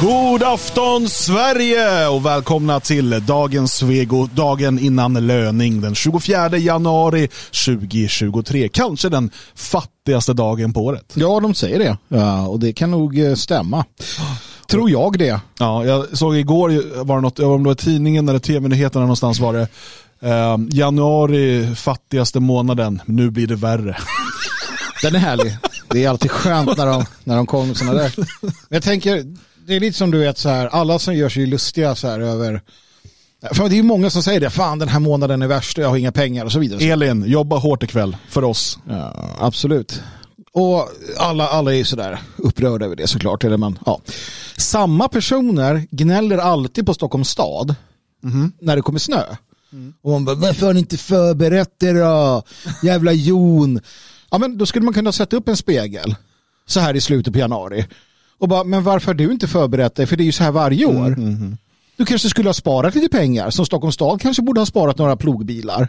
God afton Sverige och välkomna till dagens Svego, dagen innan löning den 24 januari 2023. Kanske den fattigaste dagen på året. Ja, de säger det. Ja, och det kan nog eh, stämma. Tror jag det. Ja, jag såg igår, var det något, om det var tidningen eller tv-nyheterna någonstans var det, eh, januari fattigaste månaden, nu blir det värre. Den är härlig. Det är alltid skönt när de, när de kommer med sådana där. Men jag tänker, det är lite som du vet så här, alla som gör sig lustiga så här över för det är ju många som säger det, fan den här månaden är värst, jag har inga pengar och så vidare. Elin, jobba hårt ikväll för oss. Ja, absolut. Och alla, alla är sådär upprörda över det såklart. Eller man, ja. Samma personer gnäller alltid på Stockholms stad mm. när det kommer snö. Mm. Och man bara, varför har ni inte förberett er då? Jävla jon. Ja men då skulle man kunna sätta upp en spegel så här i slutet på januari. Och bara, men varför har du inte förberett dig? För det är ju så här varje år. Mm, mm, mm. Du kanske skulle ha sparat lite pengar. Som Stockholms stad kanske borde ha sparat några plogbilar.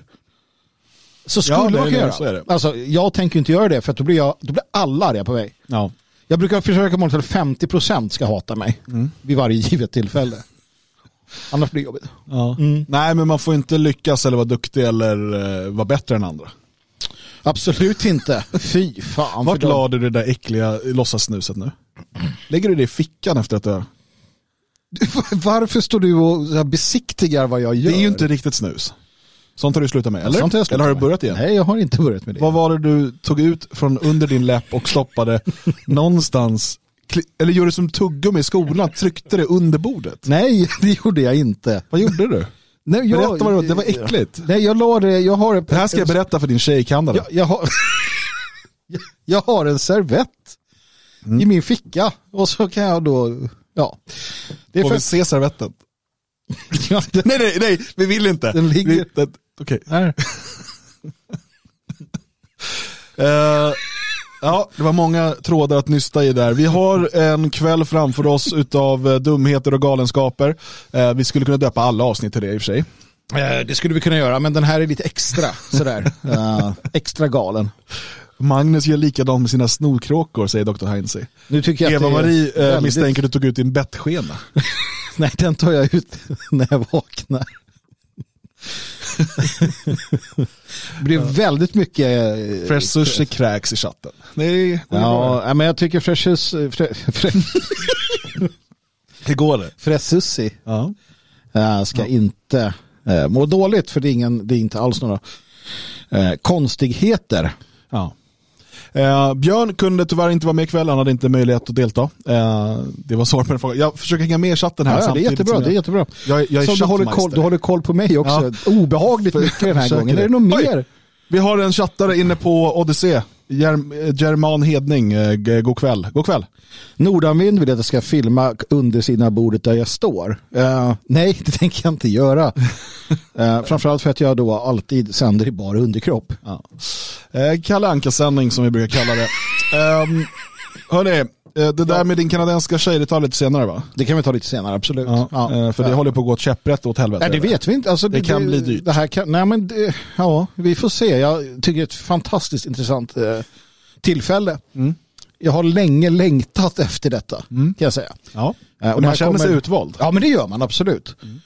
Så skulle ja, man kunna göra. Alltså, jag tänker inte göra det för då blir, jag, då blir alla arga på mig. Ja. Jag brukar försöka måla till 50% ska hata mig mm. vid varje givet tillfälle. Annars blir det jobbigt. Ja. Mm. Nej, men man får inte lyckas eller vara duktig eller uh, vara bättre än andra. Absolut inte. Fy fan. Vart la du det där äckliga låtsassnuset nu? Lägger du det i fickan efter att du... Varför står du och besiktigar vad jag gör? Det är ju inte riktigt snus. Sånt har du slutat med, eller? Sånt eller har du börjat igen? Nej, jag har inte börjat med det. Vad var det du tog ut från under din läpp och stoppade någonstans? Eller gjorde du som tuggummi i skolan, tryckte det under bordet? Nej, det gjorde jag inte. Vad gjorde du? Nej, jag, Berätta vad det var, det var äckligt. Nej, jag la det, jag har Det här ska jag berätta för din tjej i Kanada. Jag, jag, har, jag har en servett mm. i min ficka och så kan jag då, ja. Det är Får för... vi se servetten? ja, det... Nej, nej, nej, vi vill inte. Den ligger... Okej. Okay. Uh, Ja, det var många trådar att nysta i där. Vi har en kväll framför oss utav eh, dumheter och galenskaper. Eh, vi skulle kunna döpa alla avsnitt till det i och för sig. Eh, det skulle vi kunna göra, men den här är lite extra sådär. extra galen. Magnus gör likadant med sina snorkråkor, säger Dr. Heinze. Eva-Marie väldigt... misstänker att du tog ut din bettskena. Nej, den tar jag ut när jag vaknar. det blir väldigt mycket... Eh, fresh sushi kräks i chatten. Nej, ja, men jag tycker fresh sushi... Fre, fre, Hur går det? Fresh sushi ja. Jag ska ja. inte äh, må dåligt för det är, ingen, det är inte alls några äh, konstigheter. Ja. Eh, Björn kunde tyvärr inte vara med ikväll, han hade inte möjlighet att delta. Eh, det var svaret på den frågan. Jag försöker hänga med i chatten här. Ja, det är jättebra. Jag, det är jättebra. Jag, jag är du håller, koll, du håller koll på mig också. Ja. Obehagligt mycket den här gången. Är det något mer? Vi har en chattare inne på Odyssey. German Hedning, eh, god kväll. God kväll. Nordanvind vill att jag ska filma under sina bordet där jag står. Uh, nej, det tänker jag inte göra. uh, framförallt för att jag då alltid sänder i bara underkropp. Ja. Uh, Kalle Anka-sändning som vi brukar kalla det. um, hörni, det där med din kanadensiska tjej, det tar lite senare va? Det kan vi ta lite senare, absolut. Ja, ja. För det håller på att gå ett käpprätt åt helvete. Nej, det vet vi inte. Alltså, det, det, kan det, bli dyrt. Det här kan, nej, men det, ja, vi får se. Jag tycker det är ett fantastiskt intressant eh, tillfälle. Mm jag har länge längtat efter detta, mm. kan jag säga. Ja. Uh, och man känner kommer... sig utvald. Ja, men det gör man absolut. Mm.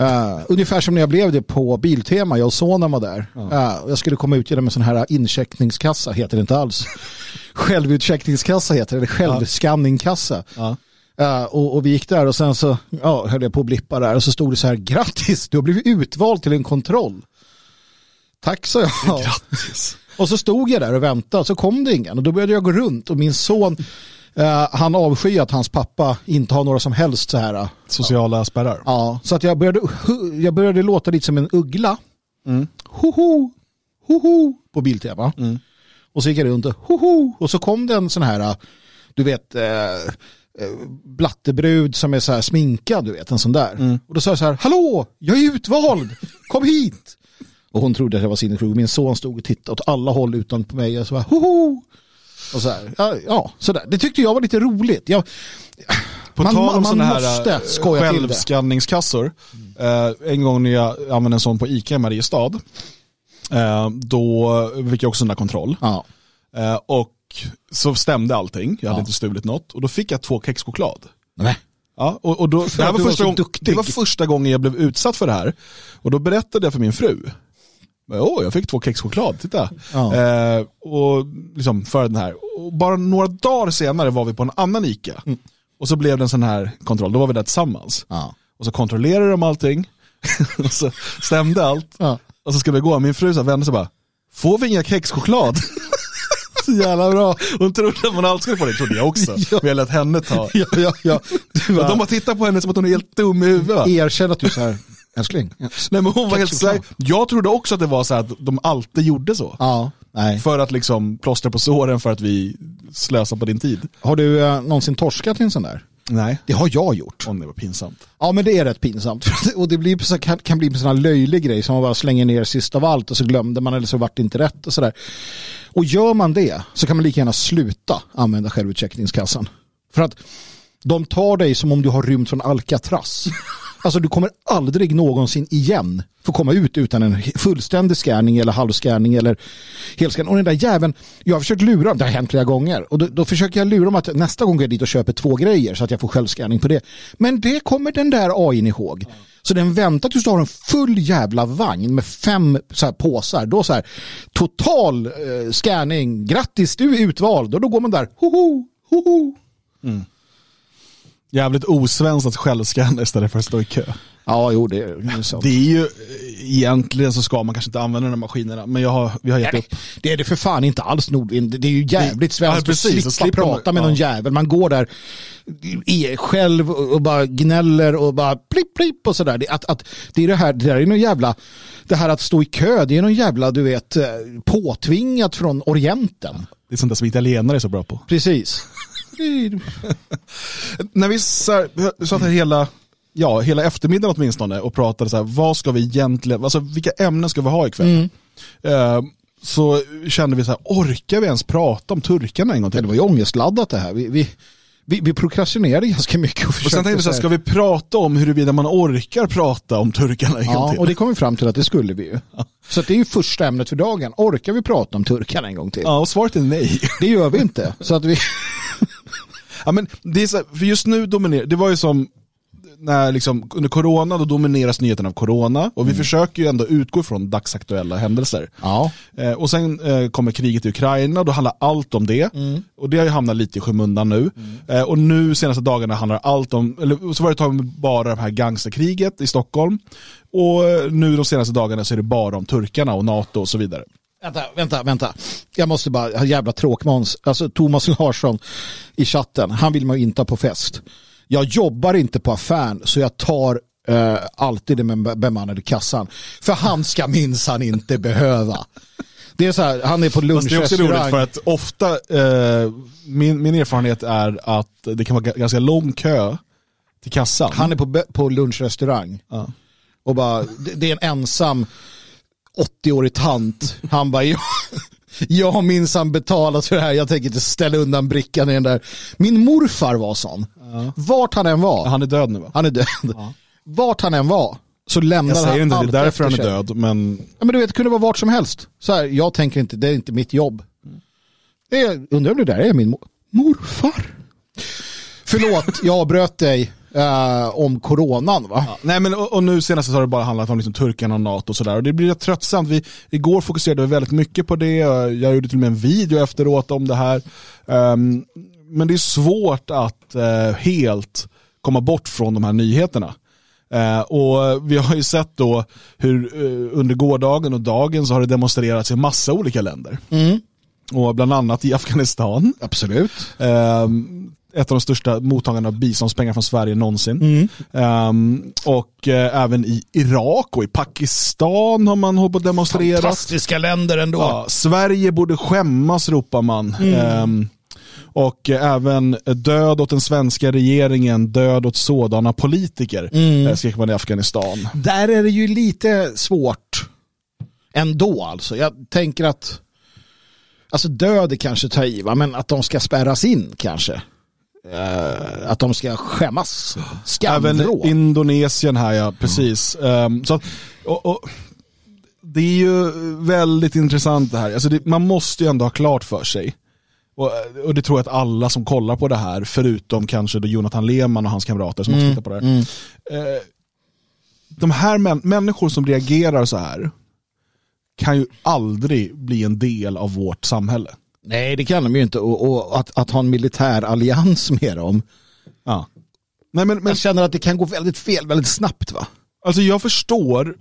Uh, ungefär som när jag blev det på Biltema, jag och sonen var där. Uh, jag skulle komma ut genom en sån här incheckningskassa, heter det inte alls. Självutcheckningskassa heter det, eller självskanningkassa. Uh, och, och, vi gick där och sen så ja, höll jag på att blippa där och så stod det så här, grattis, du har blivit utvald till en kontroll. Tack så jag. Grattis. Och så stod jag där och väntade, så kom det ingen. Och då började jag gå runt och min son, eh, han avskyr att hans pappa inte har några som helst så här. Eh, Sociala spärrar. Ja, så att jag började, jag började låta lite som en uggla. Mm. Hoho, hoho, på Biltema. Mm. Och så gick jag runt och hoho. Och så kom det en sån här, du vet, eh, eh, blattebrud som är så här sminkad, du vet, en sån där. Mm. Och då sa jag så här, hallå, jag är utvald, kom hit. Och hon trodde att jag var sinnessjuk. Min son stod och tittade åt alla håll utan på mig. Och så bara, hoho! Och så här, ja, ja sådär. Det tyckte jag var lite roligt. Jag, på man, tal om sådana här eh, självskanningskassor. Mm. Eh, en gång när jag använde en sån på ICA i Mariestad. Eh, då fick jag också en kontroll. Ja. Eh, och så stämde allting. Jag hade ja. inte stulit något. Och då fick jag två kexchoklad. Nej. Ja, och, och då, det, här var var första gång, det var första gången jag blev utsatt för det här. Och då berättade jag för min fru. Åh, jag fick två kexchoklad, titta. Ja. Eh, och liksom för den här. Och bara några dagar senare var vi på en annan ICA. Mm. Och så blev det en sån här kontroll, då var vi där tillsammans. Ja. Och så kontrollerade de allting. och så stämde allt. Ja. Och så ska vi gå, min fru så vände sig bara, får vi inga kexchoklad? Så jävla bra. Hon trodde att man alltid skulle få det, trodde jag också. Ja. Men jag lät henne ta. Ja, ja, ja. Bara, de har tittat på henne som att hon är helt dum i huvudet. erkänn att du så här, älskling. Nej men hon var helt säker. Jag trodde också att det var så att de alltid gjorde så. Ja, nej. För att liksom plåstra på såren för att vi slösar på din tid. Har du eh, någonsin torskat i en sån där? Nej. Det har jag gjort. Åh, det var pinsamt. Ja men det är rätt pinsamt. Och det blir, så- kan, kan bli en sån här löjlig grej som man bara slänger ner sist av allt och så glömde man eller så vart det inte rätt och sådär. Och gör man det så kan man lika gärna sluta använda självutcheckningskassan. För att de tar dig som om du har rymt från Alcatraz. Alltså du kommer aldrig någonsin igen få komma ut utan en fullständig scanning eller halvscanning eller helscanning. Och den där jäveln, jag har försökt lura dem, det har hänt flera gånger. Och då, då försöker jag lura dem att nästa gång går jag dit och köper två grejer så att jag får självscanning på det. Men det kommer den där AIn ihåg. Så den väntar tills du har en full jävla vagn med fem så här, påsar. Då så här, total eh, scanning, grattis du är utvald. Och då går man där, hoho, hoho. Mm. Jävligt osvenskt att självscanna istället för att stå i kö. Ja, jo det är sant. Det är ju, egentligen så ska man kanske inte använda de här maskinerna, men jag har, vi har gett Nej, upp. Det är det för fan inte alls Nordvind. Det är ju jävligt Ja, svenskt precis. att slippa prata med ja. någon jävel. Man går där är själv och och bara gnäller och bara plipp plipp och sådär. Det, att, att, det är det här, det där är någon jävla, det här att stå i kö, det är någon jävla, du vet, eh, påtvingat från Orienten. Det är sånt där som italienare är så bra på. Precis. När vi så satt här hela, ja, hela eftermiddagen åtminstone och pratade så här, vad ska vi egentligen, alltså vilka ämnen ska vi ha ikväll? Eh, så kände vi så här, orkar vi ens prata om turkarna en gång Det till? var ju ångestladdat det här. Vi, vi, vi, vi prokrastinerade ganska mycket och Och sen tänkte vi så här, så ska vi prata om huruvida man orkar prata om turkarna en gång Ja, till? och det kom vi fram till att det skulle vi ju. Så att det är ju första ämnet för dagen. Orkar vi prata om turkarna en gång till? Ja, och svaret är nej. Det gör vi inte. Så att vi... Ja, men det är så för just nu dominerar, det var ju som när liksom, under corona, då domineras nyheterna av corona och vi försöker ju ändå utgå från dagsaktuella händelser. Ja. Eh, och sen eh, kommer kriget i Ukraina, då handlar allt om det. Och det har ju hamnat lite i skymundan nu. Eh, och nu senaste dagarna handlar allt om, eller så var det ett tag bara det här gangsterkriget i Stockholm. Och nu de senaste dagarna så är det bara om turkarna och NATO och så vidare. Vänta, vänta, vänta. Jag måste bara, jävla tråkmåns. Alltså Thomas Larsson i chatten, han vill man ju inte ha på fest. Jag jobbar inte på affären så jag tar eh, alltid med bemannade kassan. För han ska minsann inte behöva. Det är så här, han är på Fast det är också roligt lunchrestaurang. för att ofta, eh, min, min erfarenhet är att det kan vara ga- ganska lång kö till kassan. Han är på, på lunchrestaurang. Ja. Och bara, det, det är en ensam 80-årig tant. Han bara, jag, jag har minsann betalat för det här. Jag tänker inte ställa undan brickan i den där. Min morfar var sån. Vart han än var. Han är död nu va? Han är död. Vart han än var. Så lämnar Jag säger han inte det, är därför han är död, men Ja, men du vet, det kunde vara vart som helst. Så här, jag tänker inte, det är inte mitt jobb. Är, undrar om det där är min mo- morfar. Förlåt, jag avbröt dig eh, om coronan va? Nej men och, och nu senast har det bara handlat om liksom turkarna och NATO och sådär. Och det blir rätt tröttsamt. Vi, igår fokuserade vi väldigt mycket på det. Jag gjorde till och med en video efteråt om det här. Ehm, men det är svårt att eh, helt komma bort från de här nyheterna. Eh, och vi har ju sett då hur eh, under gårdagen och dagen så har det demonstrerats i massa olika länder. Och bland annat i Afghanistan. Absolut. Ehm, ett av de största mottagarna av biståndspengar från Sverige någonsin. Ehm, och eh, även i Irak och i Pakistan har man hållit på att demonstrera. Fantastiska länder ändå. Ja, Sverige borde skämmas ropar man. Ehm, och eh, även död åt den svenska regeringen, död åt sådana politiker, mm. skrek man i Afghanistan. Där är det ju lite svårt ändå alltså. Jag tänker att alltså död är kanske ta i, va? men att de ska spärras in kanske. Eh, att de ska skämmas. Även Skamvrå. Indonesien här ja, precis. Ehm, så att, och, och, det är ju väldigt intressant det här. Alltså det, man måste ju ändå ha klart för sig. och, och det tror jag att alla som kollar på det här, förutom kanske då Jonathan Lehmann och hans kamrater som också tittar på det här. Eh, de här män, människor som reagerar så här kan ju aldrig bli en del av vårt samhälle. Nej, det kan de ju inte. Och, och att, att ha en militär allians med dem. Ja. Nej, men, men, Jag känner att det kan gå väldigt fel väldigt snabbt va? alltså jag förstår,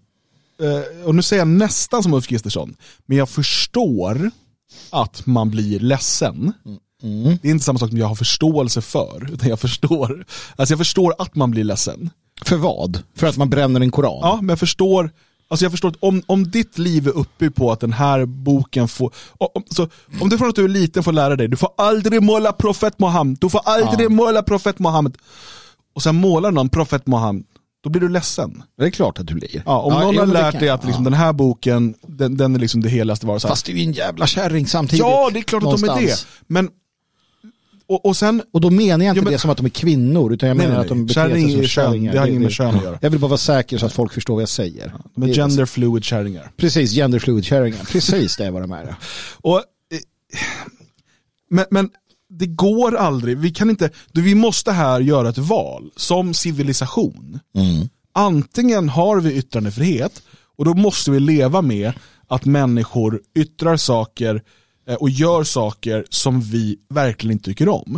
eh, och nu säger jag nästan som Ulf Kristersson, men jag förstår att man blir ledsen. Det är inte samma sak som jag har förståelse för, utan jag förstår, alltså jag förstår att man blir ledsen. För vad? För att man bränner en koran? Ja, men jag förstår, alltså jag förstår att om, om ditt liv är uppe på att den här boken får, om, så, om du från att du är liten får lära dig, du får aldrig måla profet Mohammed, du får aldrig måla profet Mohammed. Och sen målar någon profet Mohammed, då blir du ledsen. Det är klart att du blir. Ja, om Ja, någon har lärt kan- dig att liksom, ja. den här boken, den, den är liksom det heligaste varelsen. Fast det är ju en jävla kärring samtidigt. Ja, det är klart att de är det. Men, och, och sen, Och då menar jag inte Ja, men- det som att de är kvinnor, utan jag Nej, menar nej, att de beter sig som kärringar. Det har inget med kön att göra. Jag vill bara vara säker så att folk förstår vad jag säger. de är Det- gender fluid kärringar. Precis, genderfluid kärringar. Precis det är vad de är. Och, eh, men, men det går aldrig, vi kan inte, vi måste här göra ett val som civilisation. Antingen har vi yttrandefrihet och då måste vi leva med att människor yttrar saker och gör saker som vi verkligen inte tycker om.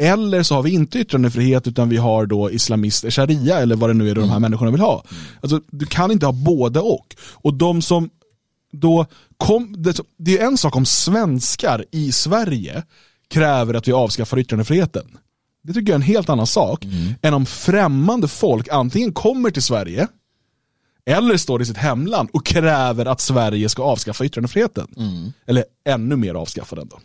Eller så har vi inte yttrandefrihet utan vi har då islamister, sharia eller vad det nu är de här människorna vill ha. Alltså, du kan inte ha både och. Och de som då kom, det, det är en sak om svenskar i Sverige kräver att vi avskaffar yttrandefriheten. Det tycker jag är en helt annan sak än om främmande folk antingen kommer till Sverige eller står i sitt hemland och kräver att Sverige ska avskaffa yttrandefriheten. Eller ännu mer avskaffa den då.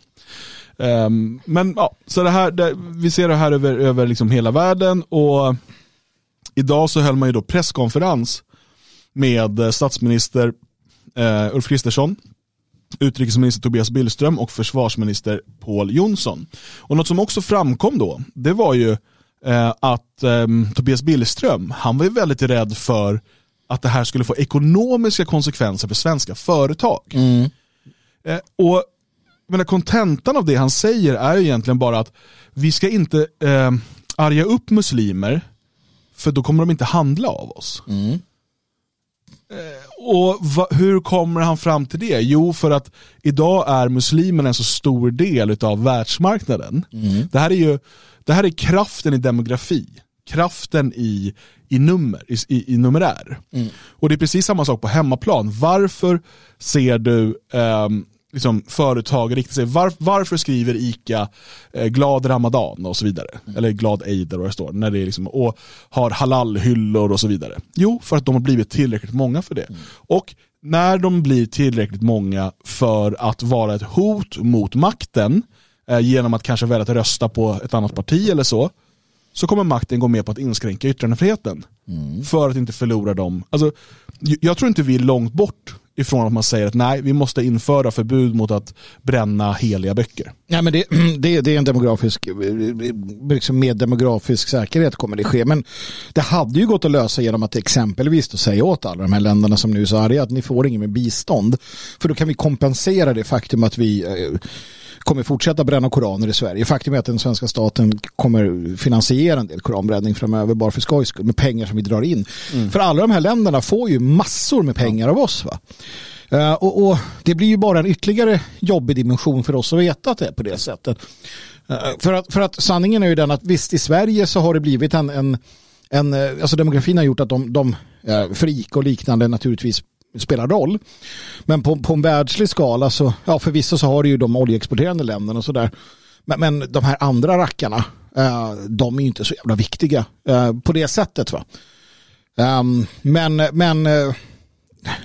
Ehm, men ja, så det här, det, vi ser det här över, över liksom hela världen och idag så höll man ju då presskonferens med statsminister eh, Ulf Kristersson, utrikesminister Tobias Billström och försvarsminister Paul Jonsson. Och något som också framkom då, det var ju eh, att eh, Tobias Billström, han var ju väldigt rädd för att det här skulle få ekonomiska konsekvenser för svenska företag. Eh, och kontentan av det han säger är egentligen bara att vi ska inte eh, arga upp muslimer för då kommer de inte handla av oss. Eh, och va, hur kommer han fram till det? Jo, för att idag är muslimerna en så stor del av världsmarknaden. Det, här är ju, det här är kraften i demografi, kraften i, i, nummer, i, i, numerär. Och det är precis samma sak på hemmaplan. Varför ser du ehm, liksom, företag rikta sig, var, varför skriver ICA eh, glad ramadan och så vidare, eller glad eid eller vad det står, när det är liksom, och har halalhyllor och så vidare. Jo, för att de har blivit tillräckligt många för det. Och när de blir tillräckligt många för att vara ett hot mot makten, eh, genom att kanske välja att rösta på ett annat parti eller så, så kommer makten gå med på att inskränka yttrandefriheten. För att inte förlora dem. Alltså, jag tror inte vi är långt bort ifrån att man säger att nej, vi måste införa förbud mot att bränna heliga böcker. Ja, men det, det, det är en demografisk, liksom med demografisk säkerhet kommer det ske. Men det hade ju gått att lösa genom att exempelvis då säga åt alla de här länderna som nu är så arga att ni får inget med bistånd. För då kan vi kompensera det faktum att vi eh, kommer fortsätta bränna koraner i Sverige. Faktum är att den svenska staten kommer finansiera en del koranbränning framöver bara för skojs skull med pengar som vi drar in. För alla de här länderna får ju massor med pengar av oss. Va? Eh, och, och Det blir ju bara en ytterligare jobbig dimension för oss att veta att det är på det sättet. Eh, för, att, för att sanningen är ju den att visst i Sverige så har det blivit en, en, en eh, alltså demografin har gjort att de, de ICA och liknande naturligtvis spelar roll. Men på, på en världslig skala så, ja förvisso så har du ju de oljeexporterande länderna och sådär. Men, men de här andra rackarna, eh, de är ju inte så jävla viktiga eh, på det sättet. va. Ehm, men men eh,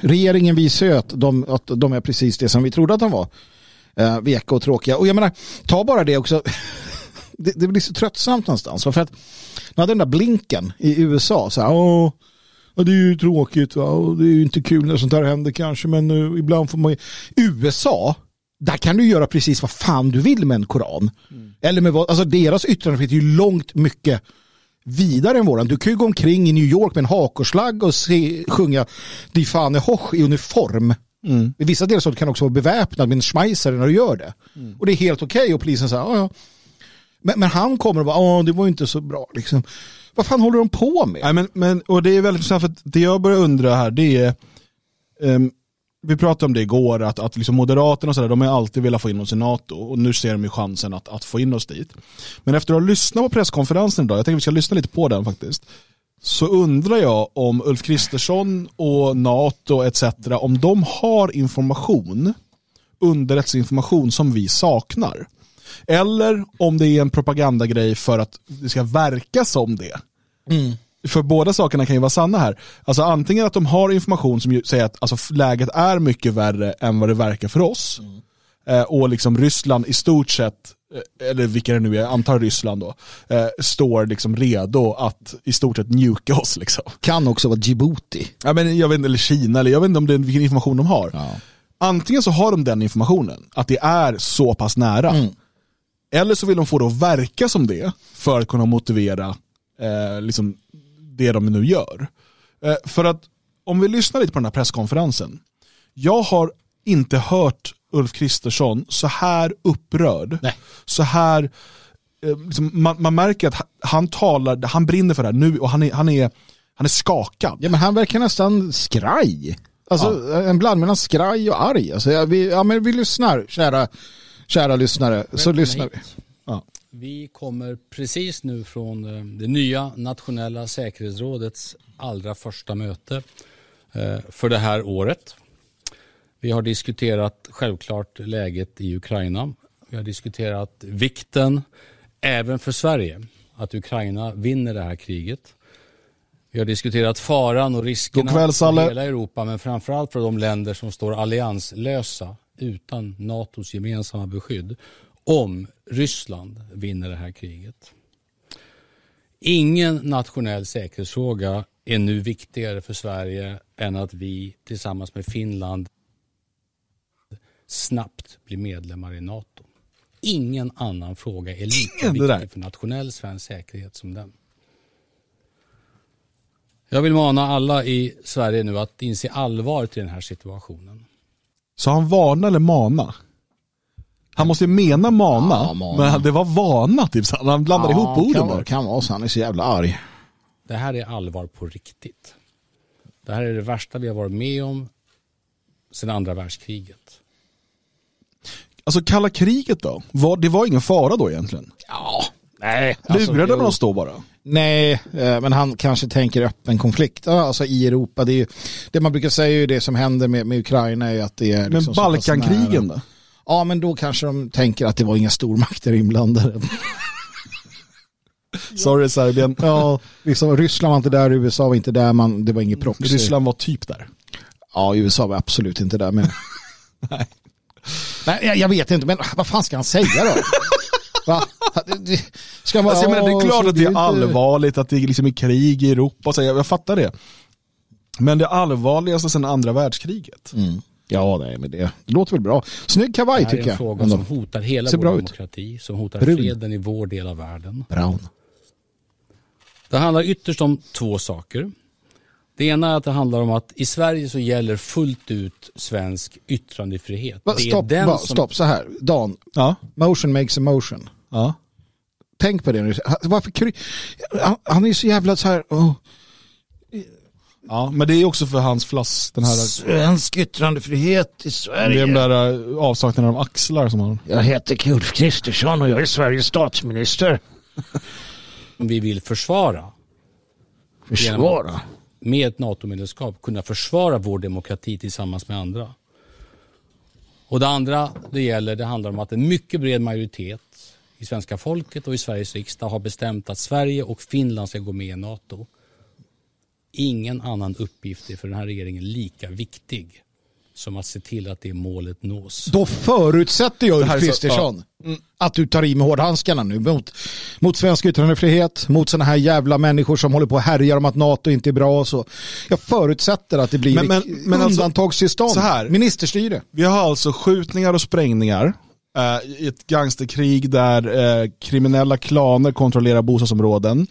regeringen visar ju att de, att de är precis det som vi trodde att de var. Eh, veka och tråkiga. Och jag menar, ta bara det också. det, det blir så tröttsamt någonstans. För att när den där blinken i USA, så här, åh, ja, det är ju tråkigt va? och det är ju inte kul när sånt här händer kanske, men uh, ibland får man ju... USA, där kan du göra precis vad fan du vill med en koran. Eller med vad, alltså deras yttrandefrihet är ju långt mycket vidare än våran. Du kan ju gå omkring i New York med en hakorslagg och se, sjunga Die Fahne Hoch i uniform Mm. I vissa delstater kan du också vara beväpnad med en schmeiser när du gör det. Mm. Och det är helt okej okay, och polisen säger, ja ja. Men, men, han kommer och bara, ja det var inte så bra liksom. Vad fan håller de på med? Nej, men, men, och det är väldigt intressant för det jag börjar undra här det är um, vi pratade om det igår, att, att liksom Moderaterna och sådär, de har alltid velat få in oss i NATO och nu ser de ju chansen att, att få in oss dit. Men efter att ha lyssnat på presskonferensen idag, jag tänker att vi ska lyssna lite på den faktiskt, så undrar jag om Ulf Kristersson och NATO etc. om de har information, underrättelseinformation som vi saknar. Eller om det är en propagandagrej för att det ska verka som det. Mm. För båda sakerna kan ju vara sanna här. Alltså antingen att de har information som säger att alltså, läget är mycket värre än vad det verkar för oss. Mm. Eh, och liksom Ryssland i stort sett, eh, eller vilka det nu är, antar Ryssland då, eh, står liksom redo att i stort sett njuka oss. Liksom. Kan också vara Djibouti. Ja, men jag vet inte, eller Kina, eller jag vet inte om det är vilken information de har. Ja. Antingen så har de den informationen, att det är så pass nära. Mm. Eller så vill de få det att verka som det för att kunna motivera eh, liksom det de nu gör. Eh, för att om vi lyssnar lite på den här presskonferensen. Jag har inte hört Ulf Kristersson så här upprörd. Nej. Så här, eh, liksom, man, man, märker att han talar, han brinner för det här nu och han är, han är, han är skakad. Ja men han verkar nästan skraj. Alltså ja. en blandning mellan skraj och arg. Alltså, ja, vi, ja, men vi lyssnar, kära, kära lyssnare. Så lyssnar vi. Ja. Vi kommer precis nu från eh, det nya nationella säkerhetsrådets allra första möte eh, för det här året. Vi har diskuterat självklart läget i Ukraina. Vi har diskuterat vikten, även för Sverige, att Ukraina vinner det här kriget. Vi har diskuterat faran och riskerna för hela Europa, men framförallt för de länder som står allianslösa utan NATOs gemensamma beskydd om Ryssland vinner det här kriget. Ingen nationell säkerhetsfråga är nu viktigare för Sverige än att vi tillsammans med Finland snabbt blir medlemmar i NATO. Ingen annan fråga är lika viktig för nationell svensk säkerhet som den. Jag vill mana alla i Sverige nu att inse allvaret i den här situationen. Så han varna eller mana? Han måste ju mena mana, ja, mana. men det var vana typ. Så han blandade ja, ihop orden kan, där. Kan vara så, han är så jävla arg. Det här är allvar på riktigt. Det här är det värsta vi har varit med om sedan andra världskriget. Alltså kalla kriget då? Var, det var ingen fara då egentligen? Ja, nej. Alltså, Lurade man oss då bara? Nej, eh, men han kanske tänker öppen konflikt alltså i Europa. Det, är ju, det man brukar säga är ju det som händer med, med Ukraina är att det är... Liksom men Balkankrigen då? Ja, men då kanske de tänker att det var inga stormakter inblandade. Sorry Serbien. Ja, liksom, Ryssland var inte där, USA var inte där, man, det var inget proxy. Ryssland var typ där. Ja, USA var absolut inte där. Men... Nej. Nej, jag, jag vet inte, men vad fan ska han säga då? Va? Ska man, alltså, menar, det är klart att det är allvarligt att det är liksom krig i Europa, så jag, jag fattar det. Men det allvarligaste sedan andra världskriget. Mm. Ja, nej, men det, det låter väl bra. Snygg kavaj tycker jag. Det är en fråga jag. som hotar hela vår demokrati, som hotar Brun. freden i vår del av världen. Brown. Det handlar ytterst om två saker. Det ena är att det handlar om att i Sverige så gäller fullt ut svensk yttrandefrihet. Va, stopp, va, som... stopp, så här. Dan, ja? motion makes a motion. Ja. Tänk på det nu. Varför kry... Han är så jävla så här... Oh Ja, men det är också för hans flass. Den här... Svensk yttrandefrihet i Sverige. Det är den där uh, avsaknaden av axlar som han... Jag heter Ulf Kristersson och jag är Sveriges statsminister. Vi vill försvara. Försvara? Med ett NATO-medlemskap kunna försvara vår demokrati tillsammans med andra. Och det andra det gäller, det handlar om att en mycket bred majoritet i svenska folket och i Sveriges riksdag har bestämt att Sverige och Finland ska gå med i NATO ingen annan uppgift är för den här regeringen lika viktig som att se till att det målet nås. Då förutsätter jag, Ulf Kristersson, ja. Att du tar i med hårdhandskarna nu mot, mot svensk yttrandefrihet, mot sådana här jävla människor som håller på och härjar om att NATO inte är bra och så. Jag förutsätter att det blir men, men, men alltså, undantagstillstånd, alltså, här, ministerstyre. Vi har alltså skjutningar och sprängningar uh, i ett gangsterkrig där uh, kriminella klaner kontrollerar bostadsområden.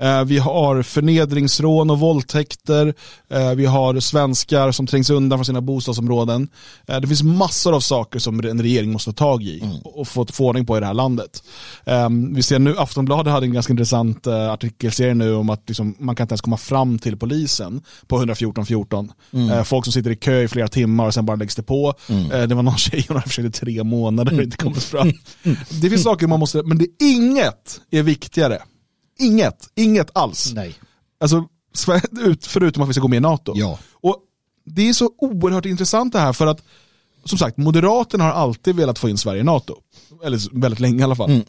Eh, vi har förnedringsrån och våldtäkter. Eh, vi har svenskar som trängs undan från sina bostadsområden. Eh, det finns massor av saker som en regering måste ta tag i och få, få ordning på i det här landet. Ehm, vi ser nu, Aftonbladet hade en ganska intressant artikelserie nu om att liksom, man kan inte ens komma fram till polisen på 114 14. Mm. Folk som sitter i kö i flera timmar och sen bara läggs det på. Mm. Det var någon tjej som försökte tre månader och inte kommit fram. Det finns saker man måste, men det inget är viktigare Inget, inget alls. Nej. Alltså, förutom att vi ska gå med i NATO. Ja. Och det är så oerhört intressant det här för att, som sagt, Moderaterna har alltid velat få in Sverige i NATO. Eller väldigt länge i alla fall. Mm.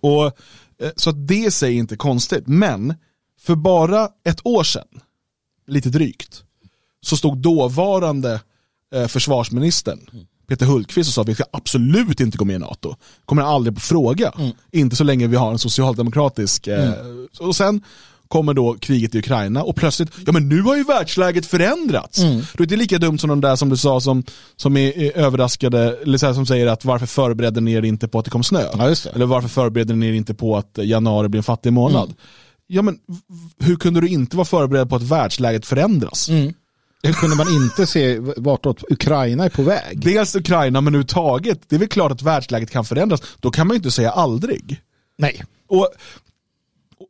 Och, eh, så att det säger inte konstigt. Men för bara ett år sedan, lite drygt, så stod dåvarande eh, försvarsministern mm. Peter Hultqvist och sa att vi ska absolut inte gå med i NATO. Kommer aldrig på fråga. Mm. Inte så länge vi har en socialdemokratisk... Eh, mm. och sen kommer då kriget i Ukraina och plötsligt, ja men nu har ju världsläget förändrats. Mm. Då är det lika dumt som de där som du sa som, som är, överraskade, eller så här, som säger att varför förberedde ni er inte på att det kom snö? Ja, eller varför förberedde ni er inte på att januari blir en fattig månad? Mm. Ja men hur kunde du inte vara förberedd på att världsläget förändras? Mm. Hur kunde man inte se vartåt Ukraina är på väg? Dels Ukraina men överhuvudtaget. Det är väl klart att världsläget kan förändras. Då kan man ju inte säga aldrig. Nej. Och,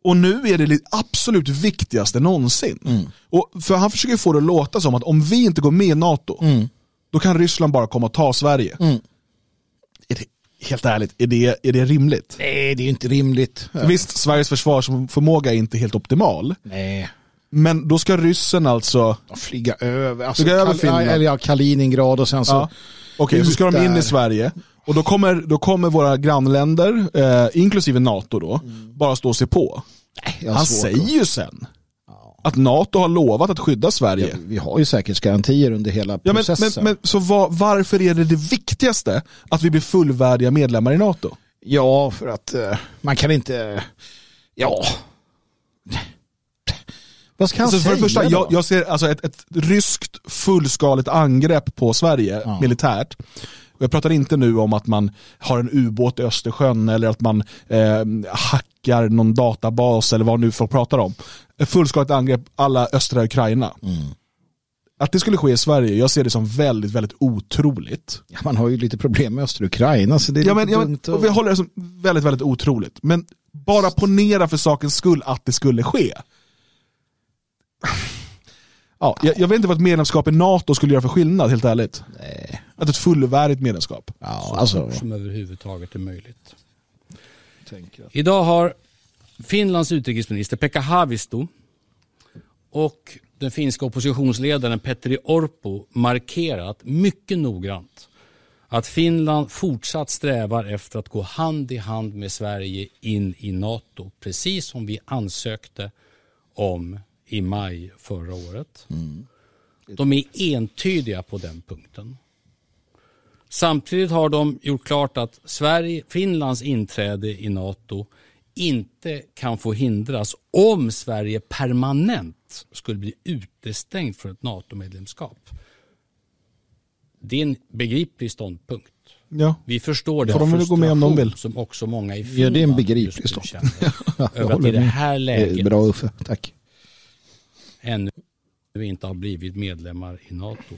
och nu är det det absolut viktigaste någonsin. Mm. Och för han försöker få det att låta som att om vi inte går med i NATO, mm. då kan Ryssland bara komma och ta Sverige. Mm. Är det, helt ärligt, är det, är det rimligt? Nej, det är inte rimligt. Visst, Sveriges försvarsförmåga är inte helt optimal. Nej. Men då ska ryssen alltså... Flyga över, alltså, flyga över Kal eller ja, Kaliningrad och sen så... Ja. Okej, okay, så ska de in i Sverige. Och då kommer, då kommer våra grannländer, eh, inklusive NATO då, mm. bara stå och se på. Nej, Han säger ju sen att NATO har lovat att skydda Sverige. Ja, vi har ju säkerhetsgarantier under hela ja, processen. Men, men, men så var, varför är det det viktigaste att vi blir fullvärdiga medlemmar i NATO? Ja, för att eh, man kan inte... Ja, vad ska han alltså, säga för det första, jag, jag, ser alltså ett, ett ryskt fullskaligt angrepp på Sverige ja. militärt. Jag pratar inte nu om att man har en ubåt i Östersjön eller att man eh, hackar någon databas eller vad nu folk pratar om. Ett fullskaligt angrepp alla östra Ukraina. Mm. Att det skulle ske i Sverige, jag ser det som väldigt, väldigt otroligt. Ja, man har ju lite problem med östra Ukraina så det är ja, men, ja, men, och vi håller det som väldigt, väldigt otroligt. Men bara ponera för sakens skull att det skulle ske. Ja, jag, jag, vet inte vad ett medlemskap i NATO skulle göra för skillnad, helt ärligt. Nej. Att ett fullvärdigt medlemskap. Ja, alltså. Som överhuvudtaget är möjligt. Idag har Finlands utrikesminister Pekka Haavisto och den finska oppositionsledaren Petteri Orpo markerat mycket noggrant att Finland fortsatt strävar efter att gå hand i hand med Sverige in i NATO, precis som vi ansökte om i maj förra året. Mm. De är entydiga på den punkten. Samtidigt har de gjort klart att Sverige, Finlands inträde i NATO inte kan få hindras om Sverige permanent skulle bli utestängt från ett NATO-medlemskap. Det är en begriplig ståndpunkt. Ja. Vi förstår det. Får de gå med om de vill. som också många i Finland Ja, det är en begriplig ståndpunkt. över att i det här läget bra Uffe, tack ännu inte har blivit medlemmar i NATO.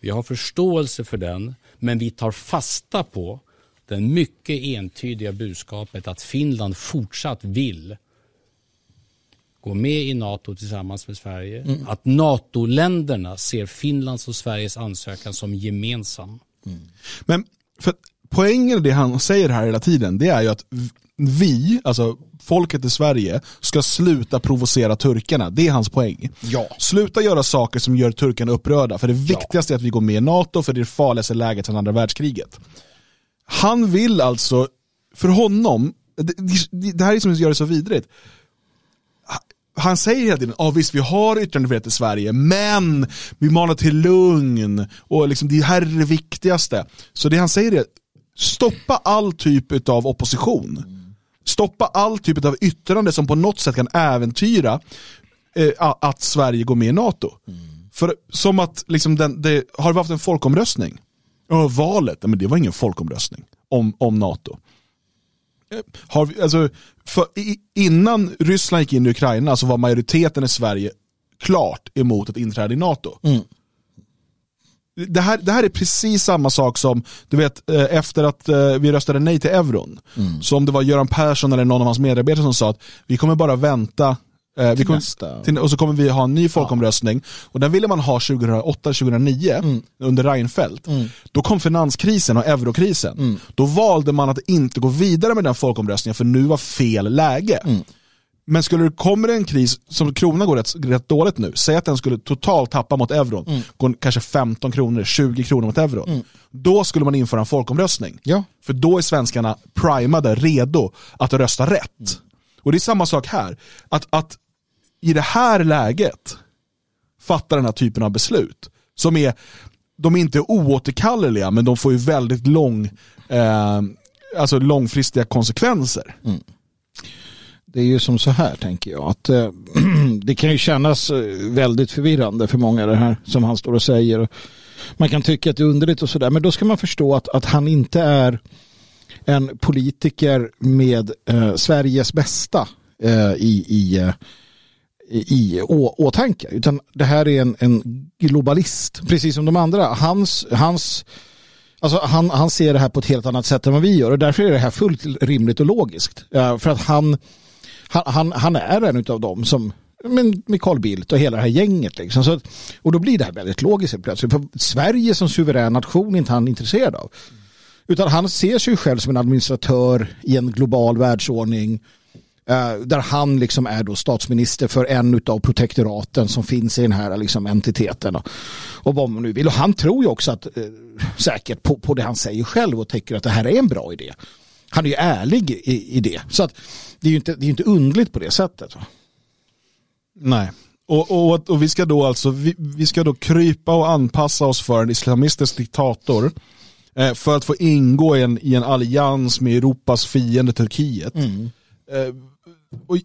Vi har förståelse för den, men vi tar fasta på det mycket entydiga budskapet att Finland fortsatt vill gå med i NATO tillsammans med Sverige. Mm. Att NATO-länderna ser Finlands och Sveriges ansökan som gemensam. Mm. Men för poängen i det han säger här hela tiden, det är ju att vi, alltså folket i Sverige, ska sluta provocera turkarna. Det är hans poäng. Ja. Sluta göra saker som gör turkarna upprörda. För det viktigaste ja. är att vi går med i NATO, för det är det farligaste läget sedan andra världskriget. Han vill alltså, för honom, det, det, här är som gör det så vidrigt. Han säger hela tiden, ja visst vi har yttrandefrihet i Sverige, men vi manar till lugn och liksom, det här är det viktigaste. Så det han säger är, stoppa all typ av opposition stoppa all typ av yttrande som på något sätt kan äventyra eh, att Sverige går med i NATO. Mm. För som att, liksom den, det, har vi haft en folkomröstning? Och valet, men det var ingen folkomröstning om, om NATO. Eh, har vi, alltså, för, innan Ryssland gick in i Ukraina så var majoriteten i Sverige klart emot ett inträde i NATO. Mm. Det, här, det här är precis samma sak som, du vet, eh, efter att eh, vi röstade nej till euron. Mm. Så om det var Göran Persson eller någon av hans medarbetare som sa att vi kommer bara vänta Eh, vi kommer, till, och så kommer vi ha en ny folkomröstning. Ja. Och den ville man ha 2008-2009 mm. under Reinfeldt. Mm. Då kom finanskrisen och eurokrisen. Mm. Då valde man att inte gå vidare med den folkomröstningen för nu var fel läge. Men skulle det komma en kris, som kronan går rätt, rätt dåligt nu, säg att den skulle totalt tappa mot euron, mm. gå kanske 15 kronor, 20 kronor mot euron. Mm. Då skulle man införa en folkomröstning. Ja. För då är svenskarna primade, redo att rösta rätt. Mm. Och det är samma sak här. Att, att i det här läget fatta den här typen av beslut. Som är, de är inte oåterkalleliga men de får ju väldigt lång, eh, alltså långfristiga konsekvenser. Mm. Det är ju som så här tänker jag att eh, det kan ju kännas eh, väldigt förvirrande för många det här som han står och säger. Man kan tycka att det är underligt och sådär men då ska man förstå att, att han inte är en politiker med eh, Sveriges bästa eh, i, i eh, i i åtanke. Utan det här är en, en globalist, precis som de andra. Hans, hans, alltså han, han ser det här på ett helt annat sätt än vad vi gör och därför är det här fullt rimligt och logiskt. Eh, för att han, han, han är en av dem som men med Carl Bildt och hela det här gänget. Liksom. Så, och då blir det här väldigt logiskt plötsligt. För Sverige som suverän nation är inte han intresserad av. Utan han ser sig själv som en administratör i en global världsordning eh, där han liksom är då statsminister för en av protektoraten som finns i den här liksom entiteten. Och, och vad man nu vill. Och han tror ju också att, eh, säkert på, på det han säger själv och tycker att det här är en bra idé. Han är ju ärlig i, i det. Så att det är ju inte, det är inte undligt på det sättet. Nej. Och, och, och, vi ska då alltså vi, vi, ska då krypa och anpassa oss för en islamistisk diktator eh, för att få ingå i en, i en allians med Europas fiende Turkiet. Mm. Eh, och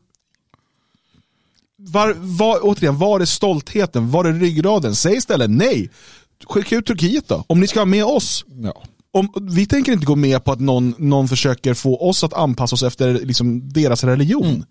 var, var, återigen, var är stoltheten? Var är ryggraden? Säg istället nej. Skicka ut Turkiet då, om ni ska ha med oss. Ja. Om, vi tänker inte gå med på att någon, någon försöker få oss att anpassa oss efter liksom, deras religion. Mm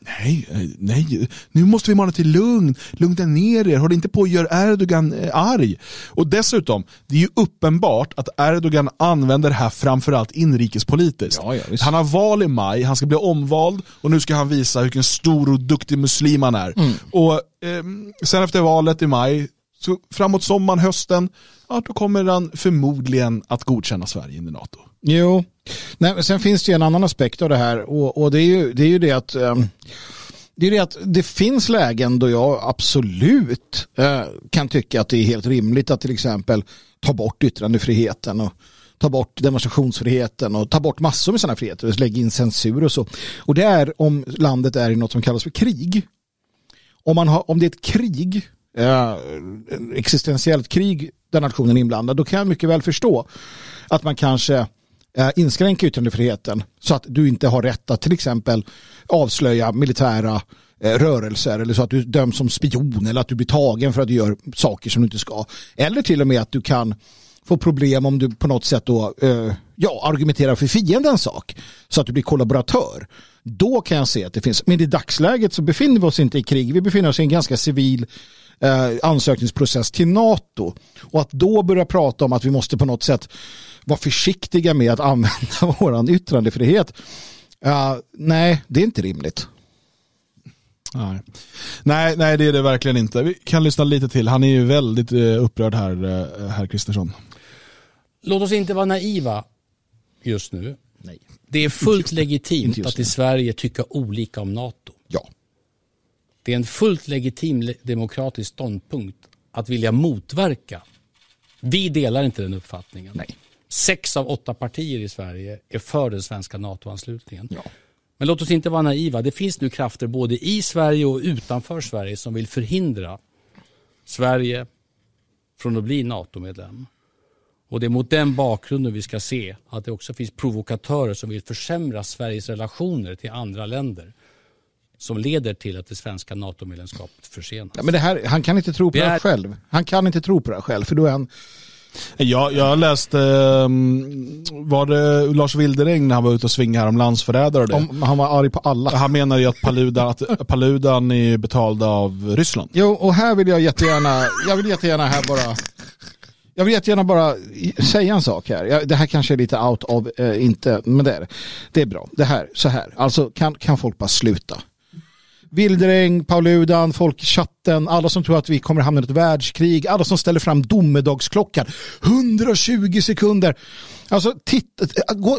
nej, eh, nej, nu måste vi mana till lugn, lugna ner er, håll inte på att göra Erdogan eh, arg. Och dessutom, det är ju uppenbart att Erdogan använder det här framförallt inrikespolitiskt. Ja, ja, han har val i maj, han ska bli omvald och nu ska han visa vilken stor och duktig muslim han är. Mm. Och eh, sen efter valet i maj, så framåt sommaren, hösten, ja, då kommer han förmodligen att godkänna Sverige in i NATO. Jo, Nej, men sen finns det ju en annan aspekt av det här och, och det, är ju, det är ju det att um, det är det att det finns lägen då jag absolut eh, kan tycka att det är helt rimligt att till exempel ta bort yttrandefriheten och ta bort demonstrationsfriheten och ta bort massor med sådana friheter, och lägga in censur och så. Och det är om landet är i något som kallas för krig. Om, man har, om det är ett krig, eh, existentiellt krig där nationen är inblandad, då kan jag mycket väl förstå att man kanske Eh, inskränker yttrandefriheten så att du inte har rätt att till exempel avslöja militära eh, rörelser eller så att du döms som spion eller att du blir tagen för att du gör saker som du inte ska. Eller till och med att du kan få problem om du på något sätt då eh, ja, argumenterar för fiendens sak så att du blir kollaboratör. Då kan jag se att det finns, men i dagsläget så befinner vi oss inte i krig, vi befinner oss i en ganska civil eh, ansökningsprocess till NATO. Och att då börja prata om att vi måste på något sätt vara försiktiga med att använda vår yttrandefrihet. Uh, nej, det är inte rimligt. Nej. nej, nej det är det verkligen inte. Vi kan lyssna lite till. Han är ju väldigt uh, upprörd här, herr Kristersson. Låt oss inte vara naiva just nu. Nej. Det är fullt legitimt att i Sverige tycka olika om NATO. Ja. Det är en fullt legitim demokratisk ståndpunkt att vilja motverka. Vi delar inte den uppfattningen. Nej. Sex av åtta partier i Sverige är för den svenska NATO-anslutningen. Ja. Men låt oss inte vara naiva. Det finns nu krafter både i Sverige och utanför Sverige som vill förhindra Sverige från att bli NATO-medlem. Och det är mot den bakgrunden vi ska se att det också finns provokatörer som vill försämra Sveriges relationer till andra länder som leder till att det svenska NATO-medlemskapet försenas. Ja, men det här, han kan inte tro på det, är... det själv. Han kan inte tro på det själv för då är han Jag, jag läste, um, var det Lars Wildereng när han var ute och svingade här om landsförrädare och det? Om, han var arg på alla. Han menar ju att Paludan, att Paludan är betald av Ryssland. Jo, och här vill jag jättegärna, jag vill jättegärna här bara jag vill jättegärna bara säga en sak här. Det här kanske är lite out of, eh, inte, men det är det. är bra. Det här, så här. Alltså kan, kan folk bara sluta? Vildräng, Pauludan, folk i chatten, alla som tror att vi kommer hamna i ett världskrig, alla som ställer fram domedagsklockan. 120 sekunder. Alltså, titta,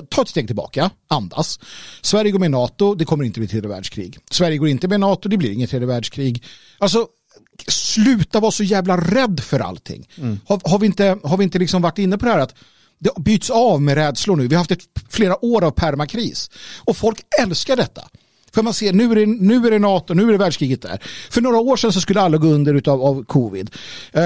ta ett steg tillbaka, andas. Sverige går med i NATO, det kommer inte bli tredje världskrig. Sverige går inte med i NATO, det blir inget tredje världskrig. Alltså, sluta vara så jävla rädd för allting. Mm. Har, har, vi inte, har vi inte liksom varit inne på det här att det byts av med rädslor nu. Vi har haft ett, flera år av permakris. Och folk älskar detta. För man ser, nu är, det, nu är det NATO, nu är det världskriget där. För några år sedan så skulle alla gå under utav, av covid. Eh,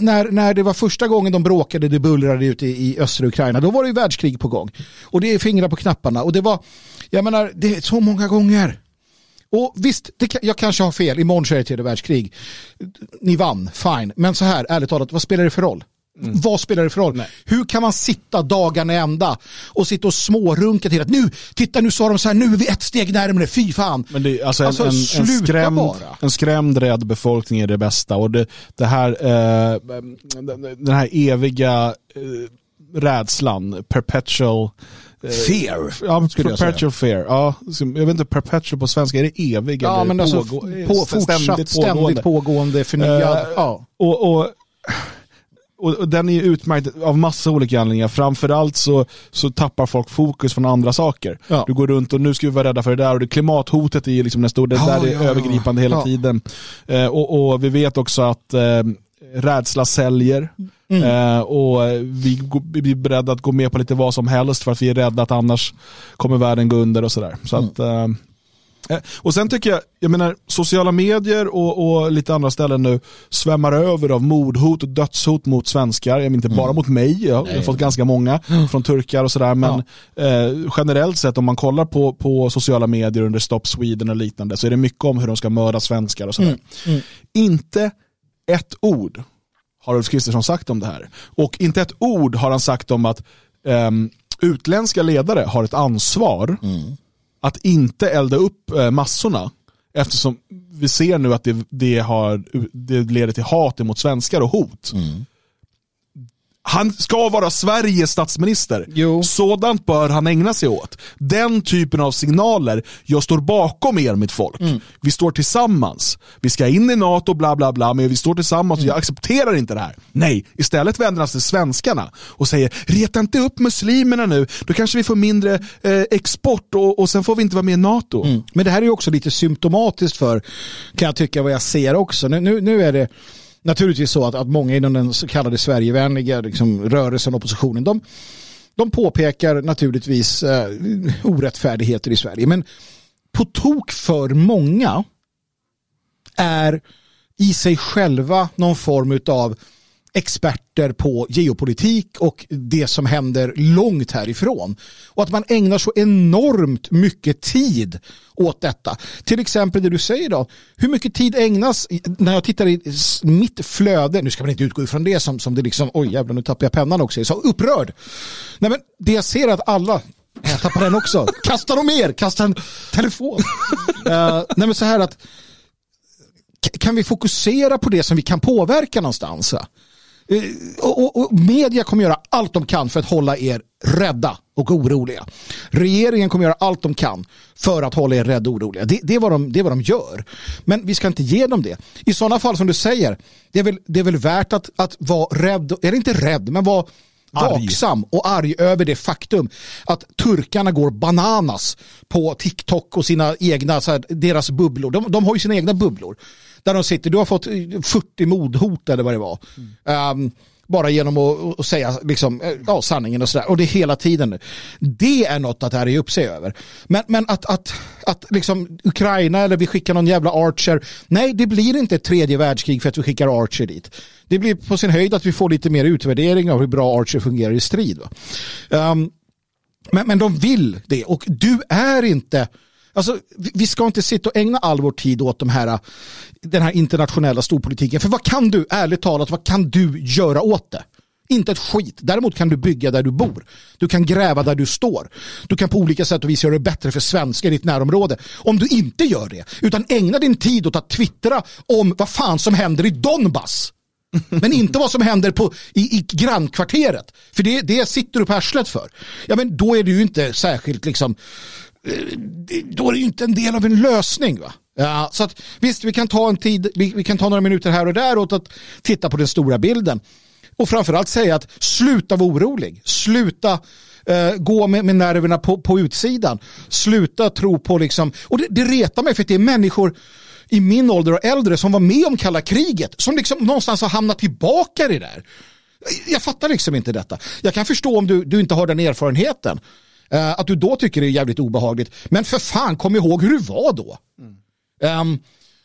när, när det var första gången de bråkade, det bullrade ute i, i östra Ukraina, då var det ju världskrig på gång. Och det är fingrar på knapparna. Och det var, jag menar, det är så många gånger. Och visst, det, jag kanske har fel, imorgon så är det tredje världskrig. Ni vann, fine. Men så här, ärligt talat, vad spelar det för roll? Mm. Vad spelar det för roll? Nej. Hur kan man sitta dagarna ända och sitta och smårunka till att nu, titta nu sa de så här, nu är vi ett steg närmare, fy fan. Men det, alltså, alltså en, en, en, skrämd, en skrämd rädd befolkning är det bästa och det, det här, eh, den här eviga eh, rädslan, perpetual Eh, fear. Ja, perpetual fear. Ja, jag vet inte, perpetual på svenska, är det evig? Ja, men alltså pågå, på, fortsatt, ständigt, ständigt pågående, förnyad. Uh, ja. och, och och, den är utmärkt av massa olika anledningar. Framförallt så, så tappar folk fokus från andra saker. Ja. Du går runt och nu ska vi vara rädda för det där och det, klimathotet är ju liksom den stora, det där är ja, övergripande hela tiden. Eh, och, och, vi vet också att eh, rädsla säljer. Mm. Eh, och vi, vi är beredda att gå med på lite vad som helst för att vi är rädda att annars kommer världen gå under och sådär. Så mm. att, eh, och sen tycker jag, jag menar sociala medier och, och, lite andra ställen nu svämmar över av mordhot och dödshot mot svenskar. Jag menar, inte bara mm. mot mig, jag har fått ganska många mm. från turkar och sådär. Men ja. eh, generellt sett om man kollar på, på sociala medier under Stop Sweden och liknande så är det mycket om hur de ska mörda svenskar och sådär. Mm. mm. Inte ett ord har Ulf Kristersson sagt om det här. Och inte ett ord har han sagt om att um, utländska ledare har ett ansvar mm att inte elda upp eh, massorna eftersom vi ser nu att det, det, har, det leder till hat mot svenskar och hot. Mm. Han ska vara Sveriges statsminister. Jo. Sådant bör han ägna sig åt. Den typen av signaler, jag står bakom er mitt folk. Mm. Vi står tillsammans. Vi ska in i NATO, bla bla bla, men vi står tillsammans och jag mm. accepterar inte det här. Nej, istället vänder han sig till svenskarna och säger, reta inte upp muslimerna nu, då kanske vi får mindre eh, export och, och sen får vi inte vara med i NATO. Mm. Men det här är också lite symptomatiskt för, kan jag tycka, vad jag ser också. Nu, nu, nu är det naturligtvis så att, att många inom den så kallade Sverigevänliga liksom, rörelsen, oppositionen, de, de påpekar naturligtvis eh, orättfärdigheter i Sverige. Men på tok för många är i sig själva någon form av experter på geopolitik och det som händer långt härifrån. Och att man ägnar så enormt mycket tid åt detta. Till exempel det du säger då. Hur mycket tid ägnas när jag tittar i mitt flöde. Nu ska man inte utgå ifrån det som, som det liksom, oj jävlar nu tappar jag pennan också. Jag är så upprörd. Nej men det jag ser att alla jag tappar den också. Kasta dem mer, kasta en telefon. uh, nej men så här att kan vi fokusera på det som vi kan påverka någonstans? Eh, och, och, och, media kommer göra allt de kan för att hålla er rädda och oroliga. Regeringen kommer göra allt de kan för att hålla er rädda och oroliga. Det, det, är vad de, det är vad de gör. Men vi ska inte ge dem det. I sådana fall som du säger, det är väl, det är väl värt att, att vara rädd, eller inte rädd, men vara vaksam och arg över det faktum att turkarna går bananas på TikTok och sina egna, så här, deras bubblor. De, de har ju sina egna bubblor där de sitter, du har fått 40 mordhot eller vad det var. Mm. Um, bara genom att, att säga liksom, eh, ja, sanningen och sådär. Och det är hela tiden. Det är något att här är upp sig över. Men, men att, att, att liksom Ukraina eller vi skickar någon jävla Archer. Nej, det blir inte ett tredje världskrig för att vi skickar Archer dit. Det blir på sin höjd att vi får lite mer utvärdering av hur bra Archer fungerar i strid. Um, men, men de vill det och du är inte Alltså, vi ska inte sitta och ägna all vår tid åt de här, den här internationella storpolitiken. För vad kan du, ärligt talat, vad kan du göra åt det? Inte ett skit. Däremot kan du bygga där du bor. Du kan gräva där du står. Du kan på olika sätt och vis göra det bättre för svenskar i ditt närområde. Om du inte gör det, utan ägna din tid åt att twittra om vad fan som händer i Donbass. Men inte vad som händer på, i, i grannkvarteret. För det, det sitter du på arslet för. Ja, men då är du ju inte särskilt liksom då är det ju inte en del av en lösning. Va? Ja, så att, visst, vi kan ta en tid, vi, vi, kan ta några minuter här och där åt att titta på den stora bilden. Och framförallt säga att sluta vara orolig. Sluta uh, gå med, med nerverna på, på utsidan. Sluta tro på liksom, och det, det retar mig för att det är människor i min ålder och äldre som var med om kalla kriget som liksom någonstans har hamnat tillbaka i det där. Jag fattar liksom inte detta. Jag kan förstå om du, du inte har den erfarenheten. Uh, att du då tycker det är jävligt obehagligt. Men för fan, kom ihåg hur det var då. Mm. Um,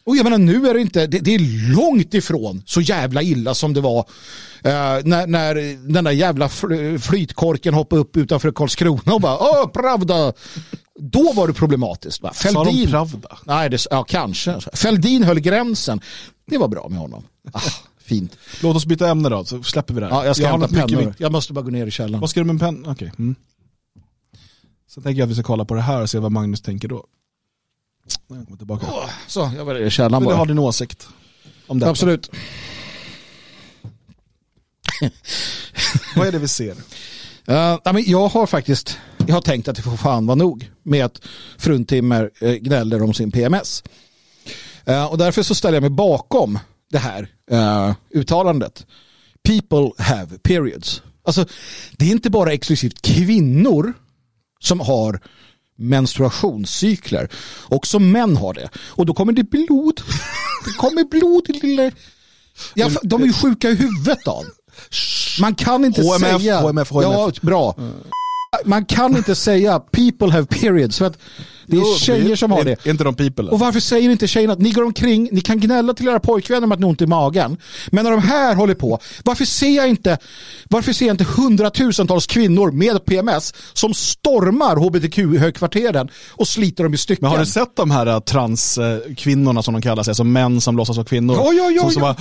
och jag menar nu är det inte, det, det, är långt ifrån så jävla illa som det var uh, när, när den där jävla flytkorken hoppade upp utanför Karlskrona och bara åh, Pravda. Då var det problematiskt. Va? Fälldin, Sa de Pravda? Nej, det, ja kanske. Fälldin höll gränsen. Det var bra med honom. Ah, fint. Låt oss byta ämne då, så släpper vi det här. Ja, jag ska jag hämta pennor. Jag måste bara gå ner i källaren. Vad ska du med en penna? Okej. Okay. Mm. Sen tänker jag att vi ska kolla på det här och se vad Magnus tänker då. Jag kommer tillbaka. Oh, så, jag var i källaren bara. du har din åsikt om det. Absolut. vad är det vi ser? Uh, jag har faktiskt jag har tänkt att det får fan vara nog med att fruntimmer uh, gnäller om sin PMS. Uh, och därför så ställer jag mig bakom det här uh, uttalandet. People have periods. Alltså, det är inte bara exklusivt kvinnor som har menstruationscykler. Också män har det. Och då kommer det blod. Det kommer blod i lilla... Ja, de är ju sjuka i huvudet då. Man kan inte HMF, säga... HMF, HMF. Ja, bra. Man kan inte säga people have periods. För att det är jo, tjejer som har det. Är inte de people? Och varför säger inte tjejerna att ni går omkring, ni kan gnälla till era pojkvänner om att ni har ont i magen. Men när de här håller på, varför ser jag inte, varför ser jag inte hundratusentals kvinnor med PMS som stormar hbtq-högkvarteren och sliter dem i stycken? Men har du sett de här äh, transkvinnorna som de kallar sig, alltså män som låtsas vara kvinnor? Ja, ja, ja. Som, som. Bara,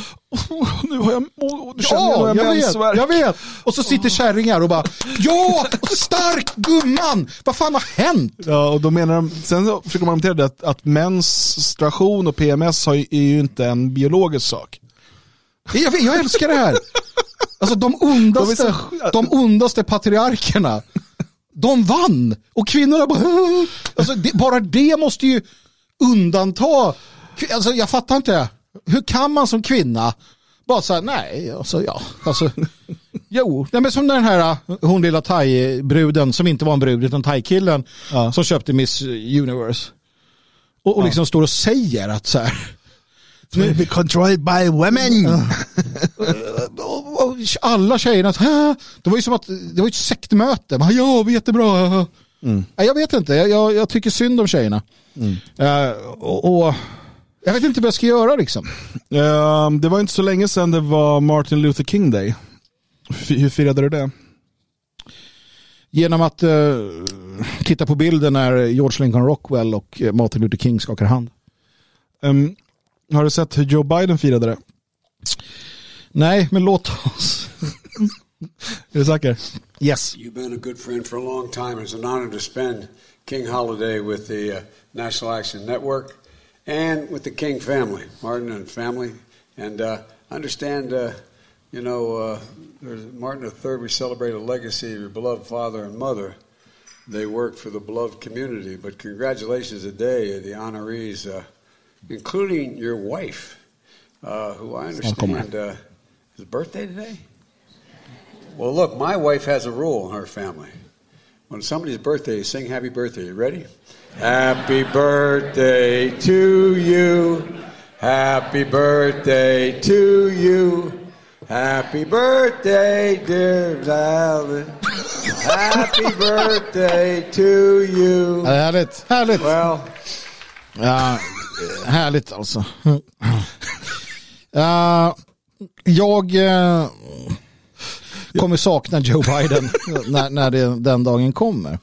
oh, nu har jag, oh, nu känner ja, jag, jag vet, jag vet. Och så sitter kärringar och bara, ja, stark gumman, vad fan har hänt? Ja, och då menar de sen så försöker man argumentera att, att menstruation och PMS har, är ju inte en biologisk sak. Jag, jag älskar det här. Alltså de ondaste, de ondaste patriarkerna, de vann. Och kvinnorna bara, alltså, det, bara det måste ju undanta, alltså jag fattar inte, hur kan man som kvinna bara säga nej, alltså ja, alltså Jo, nej, men som den här hon lilla thai-bruden som inte var en brud utan thai-killen ja. som köpte Miss Universe. Och, och liksom står och säger att så här. To be controlled by women. Alla tjejerna, det var ju som att det var ett sektmöte. Ja, jättebra. Mm. Jag vet inte, jag, jag, tycker synd om tjejerna. Mm. Uh, och, och, jag vet inte vad jag ska göra liksom. Uh, det var inte så länge sedan det var Martin Luther King Day. Hur firade du det? Genom att uh, titta på bilden när George Lincoln Rockwell och eh, Martin Luther King skakar hand. Um, har du sett hur Joe Biden firade det? Nej, men låt oss. är du säker? Yes. You've been a good friend for a long time. It's an honor to spend King Holiday with the uh, National Action Network and with the King family, Martin and family. And uh, understand uh, You know, uh, Martin III, we celebrate a legacy of your beloved father and mother. They worked for the beloved community, but congratulations today, the honorees, uh, including your wife, uh, who I understand uh, is birthday today. Well, look, my wife has a rule in her family. When somebody's birthday, sing happy birthday. You ready? Happy birthday to you. Happy birthday to you. Happy birthday dear Valen. Happy birthday to you. Ja, härligt, härligt. Well. Ja, härligt alltså. Uh, jag uh, kommer sakna Joe Biden när, när det, den dagen kommer.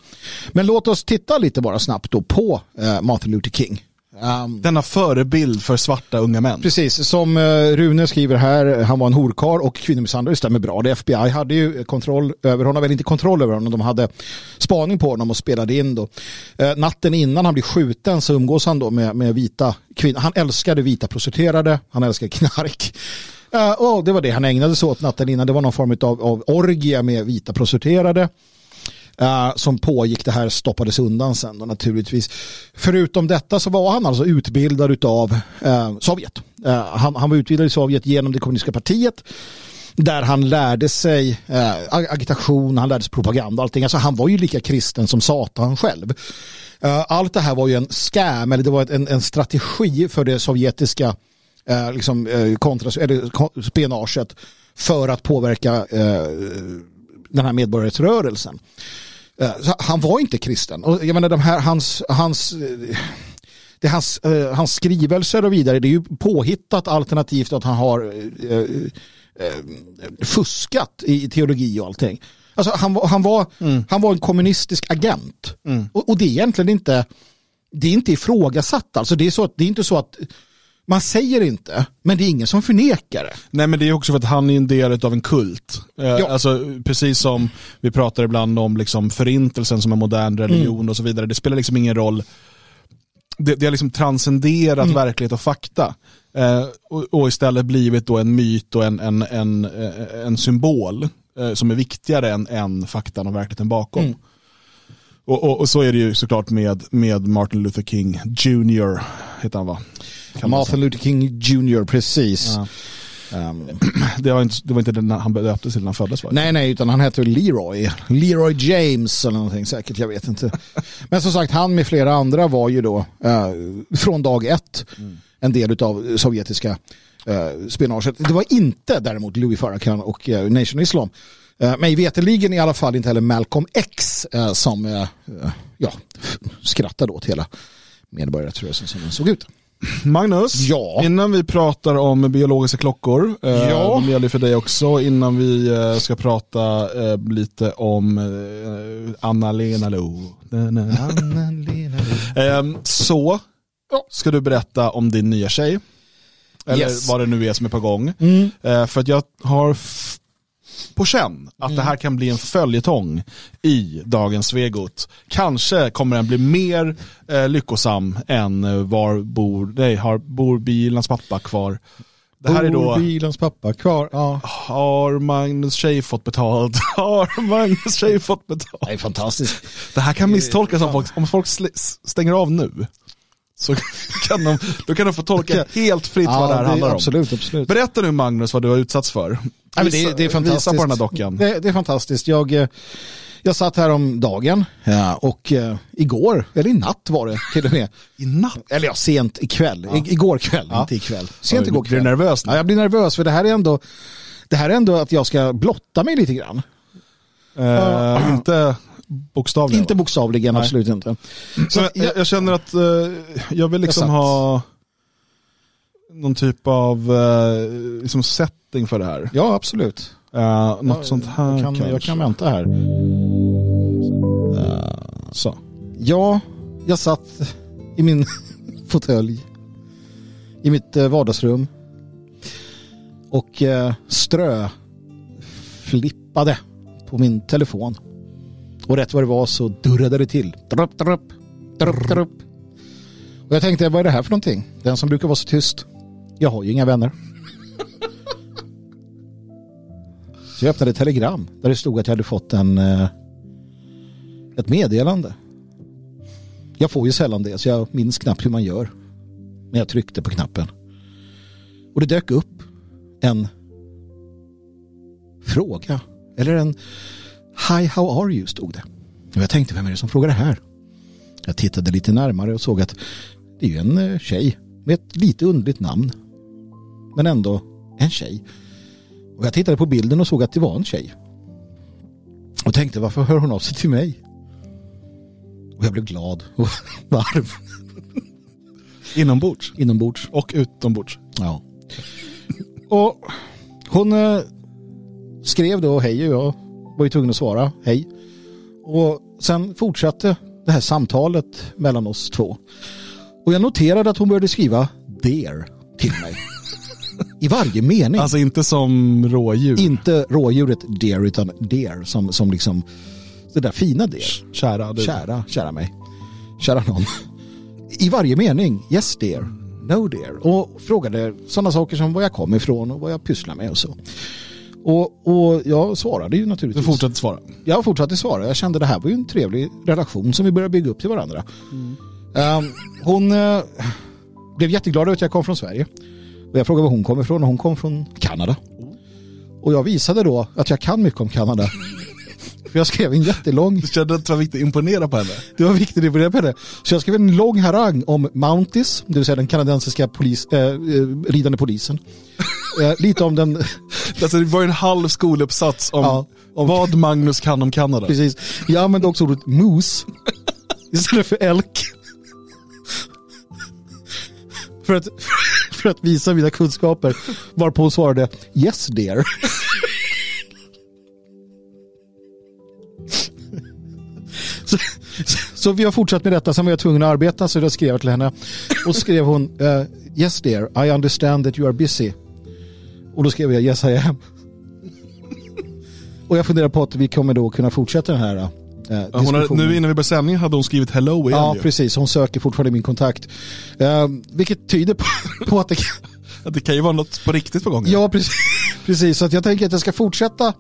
Men låt oss titta lite bara snabbt då på uh, Martin Luther King. Um, Denna förebild för svarta unga män. Precis, som eh, Rune skriver här, han var en horkar och kvinnomisshandlare, stämmer bra. Det FBI hade ju kontroll över honom, eller inte kontroll över honom, de hade spaning på honom och spelade in då. Eh, natten innan han blir skjuten så umgås han då med, med vita kvinnor. Han älskade vita prostituerade, han älskade knark. Uh, och det var det han ägnade sig åt natten innan. Det var någon form av, av orgie med vita prostituerade. Uh, som pågick. Det här stoppades undan sen då naturligtvis. Förutom detta så var han alltså utbildad av uh, eh, Sovjet. Uh, han, han, var utbildad i Sovjet genom det kommunistiska partiet. Där han lärde sig agitation, han lärde sig propaganda och allting. Alltså han var ju lika kristen som Satan själv. allt det här var ju en scam, eller det var en, en strategi för det sovjetiska liksom, kontra, eller, spionaget för att påverka den här medborgarrättsrörelsen. Eh, han var inte kristen. Och jag menar de här, hans, hans, eh, det hans, uh, hans skrivelser och vidare, det är ju påhittat alternativt att han har uh, uh, fuskat i teologi och allting. Alltså han, han, var, mm. han var en kommunistisk agent. Mm. Och, och, det är egentligen inte, det är inte ifrågasatt. Alltså det är, så, det är inte så att man säger inte, men det är ingen som förnekar det. Nej men det är också för att han är en del av en kult. Eh, ja. Alltså, precis som vi pratar ibland om liksom förintelsen som en modern religion mm. och så vidare. Det spelar liksom ingen roll. Det, det har liksom transcenderat mm. verklighet och fakta. Eh, och, och, istället blivit då en myt och en, en, en, eh, en symbol eh, som är viktigare än, än faktan och verkligheten bakom. Mm. Och, och, och, så är det ju såklart med, med Martin Luther King Jr. heter han va? Martin Luther King Jr. precis. Ja. Um, det, var inte, det var inte den han döptes till när han föddes va? Nej, nej, utan han hette Leroy. Leroy James eller någonting säkert, jag vet inte. Men som sagt, han med flera andra var ju då uh, från dag ett mm. en del av sovjetiska uh, spionaget. Det var inte däremot Louis Farrakhan och uh, Nation Islam. Uh, mig veterligen i alla fall inte heller Malcolm X uh, som uh, ja, skrattade åt hela medborgarrättsrörelsen som den såg ut. Magnus, ja. innan vi pratar om biologiska klockor, eh, ja. det gäller för dig också, innan vi eh, ska prata eh, lite om Anna-Lena Lo. Ehm, så ska du berätta om din nya tjej. Eller yes. vad det nu är som är på gång. Mm. För att jag har på känn att mm. det här kan bli en följetong i dagens Svegot. Kanske kommer den bli mer eh, lyckosam än eh, var bor, nej, har, bor bilans pappa kvar. Det här är då... bilans pappa kvar, ja. Har Magnus tjej fått betalt? Har Magnus tjej fått betalt? Det är fantastiskt. Det här kan misstolkas om folk, om folk stänger av nu så kan de, då kan de få tolka helt fritt ja, vad det här det handlar absolut, om. Absolut. Berätta nu Magnus vad du har utsatts för. Visa, det, det, är fantastiskt. Visa på den här dockan. Det, det är fantastiskt. Jag, eh, jag satt här om dagen ja, och uh, igår, eller i natt var det till och med. I natt? Eller ja, sent ikväll. Ja. I, igår kväll, ja. inte ikväll. Sent igår kväll. Blir du nervös nu? Ja, jag blir nervös för det här är ändå, det här är ändå att jag ska blotta mig lite grann. Uh, inte bokstavligen? Inte bokstavligen, Nej. absolut inte. Så jag, jag, känner att uh, jag vill liksom ha någon typ av uh, liksom setting för det här. Ja, absolut. Uh, något ja, sånt här jag kan, kanske. jag kan vänta här. Uh, så. Ja, jag satt i min fåtölj i mitt vardagsrum och strö flippade på min telefon. Och rätt vad det var så durrade det till. Drup, drup, drup, drup. Och jag tänkte, vad är det här för någonting? Den som brukar vara så tyst. Jag har ju inga vänner. Så jag öppnade ett telegram där det stod att jag hade fått en, eh, ett meddelande. Jag får ju sällan det så jag minns knappt hur man gör. Men jag tryckte på knappen. Och det dök upp en fråga. Eller en Hi, how are you? stod det. Och jag tänkte, vem är det som frågar det här? Jag tittade lite närmare och såg att det är ju en eh, tjej med ett lite underligt namn. Men ändå en tjej. Och jag tittade på bilden och såg att det var en tjej. Och tänkte, varför hör hon av sig till mig? Och jag blev glad och varm. Inombords? Inombords. Och utombords? Ja. Och hon eh, skrev då hej och jag var ju tvungen att svara hej. Och sen fortsatte det här samtalet mellan oss två. Och jag noterade att hon började skriva dear till mig. I varje mening. Alltså inte som rådjur. Inte rådjuret dear utan dear som, som liksom det där fina dear. Kära du. Kära, kära mig. Kära någon. I varje mening. Yes dear. No dear. Och frågade sådana saker som var jag kom ifrån och vad jag pysslar med och så. Och, och jag svarade ju Du naturligtvis. fortsätter svara. Jag fortsatte svara. Jag kände det här var ju en trevlig relation som vi började bygga upp till varandra. Ehm, hon eh, blev jätteglad över att jag kom från Sverige. Och jag frågade var hon kom ifrån och hon kom från Kanada. Och jag visade då att jag kan mycket om Kanada. För jag skrev en jättelång, Du kände att det var viktigt att imponera på henne? det var viktigt att börja på det. Så jag skrev en lång harang om Mounties, det vill säga den kanadensiska polis, eh, eh, ridande polisen. Eh, lite om den, Alltså det var en halv skoluppsats om Ja, om- vad Magnus kan om Kanada. precis. Jag använde också ordet moose istället för elk. För att, för att visa mina kunskaper. Varpå hon svarade yes dear. Så, så vi har fortsatt med detta, sen var jag tvungen att arbeta så jag skrev till henne. Och så skrev hon uh, yes dear, I understand that you are busy. Och då skrev jag yes I am. Och jag funderar på att vi kommer då kunna fortsätta den här eh, eh, diskussionen. nu innan vi började sändningen hade hon skrivit hello igen Ja, ju. precis. Hon söker fortfarande min kontakt. Eh, vilket tyder på, på att det kan... Att det kan ju vara något på riktigt på gång. Ja, precis. precis. Så jag tänker att jag ska fortsätta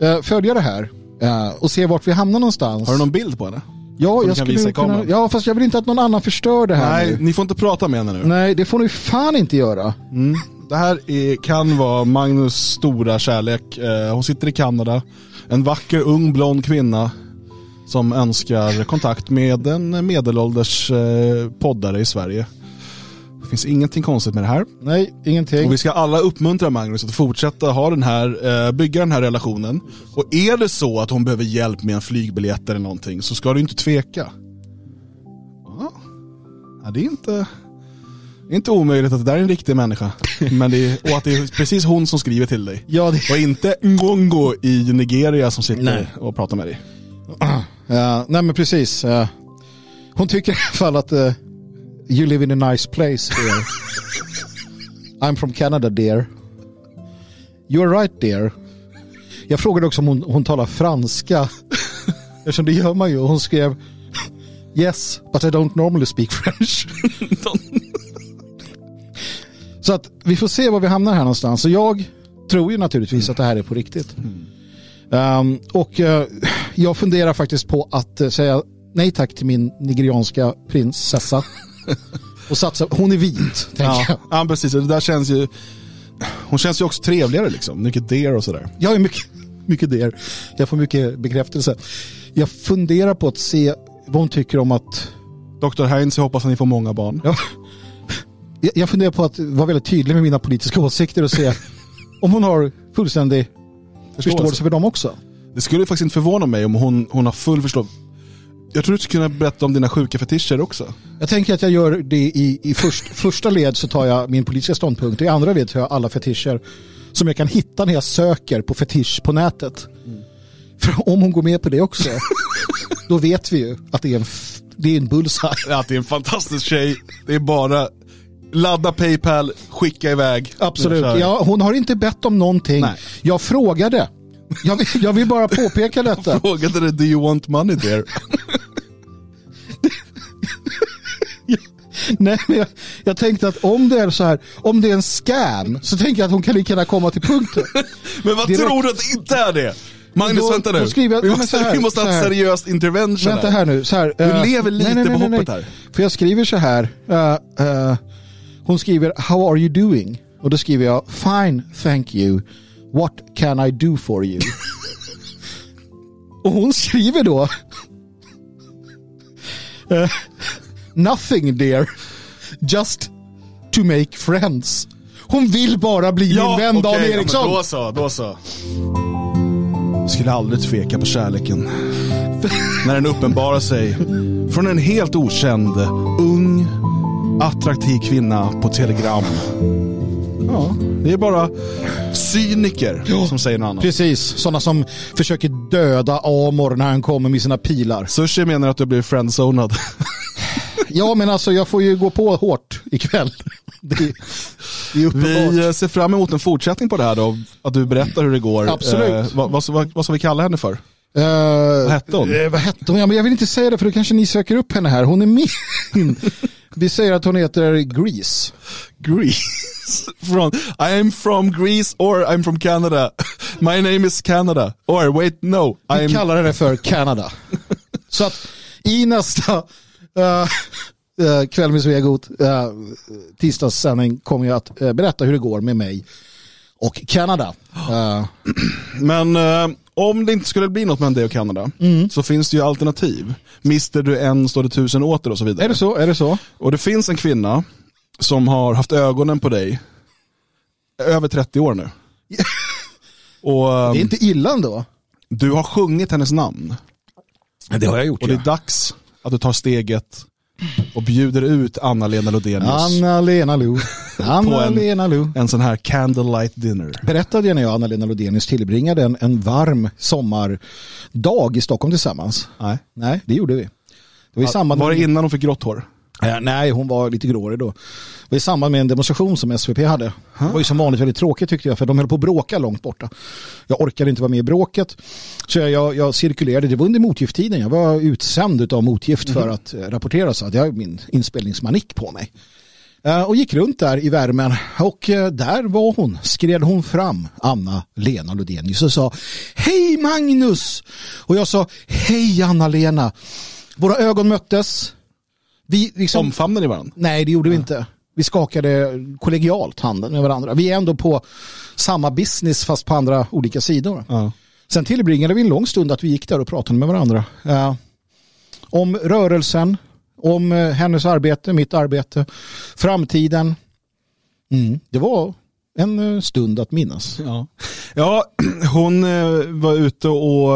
eh, följa det här eh, och se vart vi hamnar någonstans. Har du någon bild på henne? Ja, jag skulle kunna... Ja, fast jag vill inte att någon annan förstör det här Nej, nu. ni får inte prata med henne nu. Nej, det får ni fan inte göra. Mm. Det här är, kan vara Magnus stora kärlek. Eh, hon sitter i Kanada. En vacker ung blond kvinna som önskar kontakt med en medelålders eh, poddare i Sverige. Det finns ingenting konstigt med det här. Nej, ingenting. Och vi ska alla uppmuntra Magnus att fortsätta ha den här, eh, bygga den här relationen. Och är det så att hon behöver hjälp med en flygbiljett eller någonting så ska du inte tveka. Ja, det är inte, inte omöjligt att det där är en riktig människa. Men det är, och att det är precis hon som skriver till dig. Ja, det... Och inte Ngongo i Nigeria som sitter Nej. och pratar med dig. Ja, nej men precis. Eh, hon tycker i alla fall att eh, you live in a nice place here. I'm from Canada dear. You're right dear. Jag frågade också om hon, hon talar franska. Eftersom det gör man ju. Hon skrev Yes, but I don't normally speak French. Så att vi får se var vi hamnar här någonstans. Så jag tror ju naturligtvis att det här är på riktigt. Um, och eh, jag funderar faktiskt på att eh, säga nej tack till min nigerianska prinsessa. och satsa, hon är vit, tänker Ja, jag. ja, precis. Det där känns ju... Hon känns ju också trevligare liksom. Mycket der och sådär. Jag är mycket, mycket där. Jag får mycket bekräftelse. Jag funderar på att se vad hon tycker om att... Dr. Heinz, jag hoppas att ni får många barn. Ja, jag, funderar på att vara väldigt tydlig med mina politiska åsikter och se om hon har fullständig förståelse för dem också. Det skulle faktiskt inte förvåna mig om hon, hon har full förståelse. Jag tror du skulle kunna berätta om dina sjuka fetischer också. Jag tänker att jag gör det i, i först, första led så tar jag min politiska ståndpunkt i andra led tar jag alla fetischer som jag kan hitta när jag söker på fetisch på nätet. För om hon går med på det också, då vet vi ju att det är en, det är en bullseye. Att det är en fantastisk tjej. Det är bara ladda Paypal, skicka iväg. Absolut. Ja, hon har inte bett om någonting. Nej. Jag frågade. Jag vill, jag vill bara påpeka detta. Frågade det, do you want money there? Nej, men jag, jag tänkte att om det är så här, om det är en scam, så tänker jag att hon kan lika gärna komma till punkten. Men vad Direkt. tror du att det inte är det? Magnus, Då- vänta nu. jag- vi måste, här, vi måste ha ett seriöst intervention Vänta här nu. Så här, Du eh, lever lite nej, nej, på nej, nej, hoppet här. För jag skriver så här. eh, eh, hon skriver How are you doing? Och då skriver jag Fine, thank you. What can I do for you? Och hon skriver då eh, Nothing dear. Just to make friends. Hon vill bara bli min vän Dan okej, ja, Eriksson. Då så, då så. Skulle aldrig tveka på kärleken. När den uppenbarar sig från en helt okänd, ung, attraktiv kvinna på telegram. Ja, det är bara cyniker som säger något annat. Precis, sådana som försöker döda Amor när han kommer med sina pilar. Sushi menar att du blir friendzonad. Ja, men alltså jag får ju gå på hårt ikväll. Det, är- det är. Vi eh, ser fram emot en fortsättning på det här då, att du berättar hur det går. Absolut. Eh, vad, vad, vad, vad ska vi kalla henne för? Eh, Vad hette hon? eh, vad hette hon? Ja, men jag vill inte säga det för då kanske ni söker upp henne här. Hon är min. Vi säger att hon heter Grease. Greece. From, I am from Greece or I'm from Canada. My name is Canada. Or wait, no. Vi I'm... kallar henne för Canada. Så att i nästa uh, uh, kväll med Svegot, uh, tisdagssändning, kommer jag att eh, berätta hur det går med mig och Kanada. Eh, Men eh, om det inte skulle bli något med dig och Kanada Mm. så finns det ju alternativ. Mister du en står det tusen åter och så vidare. är det så? Är det så? Och det finns en kvinna som har haft ögonen på dig över 30 år nu. och eh, Det är inte illa ändå. du har sjungit hennes namn. Det har jag gjort. Och det är dags att du tar steget och bjuder ut Anna-Lena Lodenius Anna-Lena Lo. På en- Anna-Lena Lo. en sån här candlelight dinner. Berättade jag när jag och Anna-Lena Lodenius tillbringade en, en varm sommardag i Stockholm tillsammans? Nej. Nej, det gjorde vi. Det var i samband Var det innan hon fick grått hår? Nej, hon var lite grårig då. Det var i samband med en demonstration som SVP hade. Det var ju som vanligt väldigt tråkigt tyckte jag, för de höll på att bråka långt borta. Jag orkade inte vara med i bråket, så jag, jag, jag cirkulerade. Det var under motgifttiden. Jag var utsänd av motgift för att eh, rapportera så att jag har min inspelningsmanik på mig. Eh, och gick runt där i värmen och eh, där var hon, skred hon fram, Anna-Lena Lodenius och sa Hej Magnus! Och jag sa Hej Anna-Lena. Våra ögon möttes. Vi liksom, Omfamnar ni varandra? Nej, det gjorde vi inte. Vi skakade kollegialt handen med varandra. Vi är ändå på samma business fast på andra olika sidor. Ja. Sen tillbringade vi en lång stund att vi gick där och pratade med varandra. Eh, om rörelsen, om eh, hennes arbete, mitt arbete, framtiden. Mm, det var en eh, stund att minnas. Ja. ja, hon eh, var ute och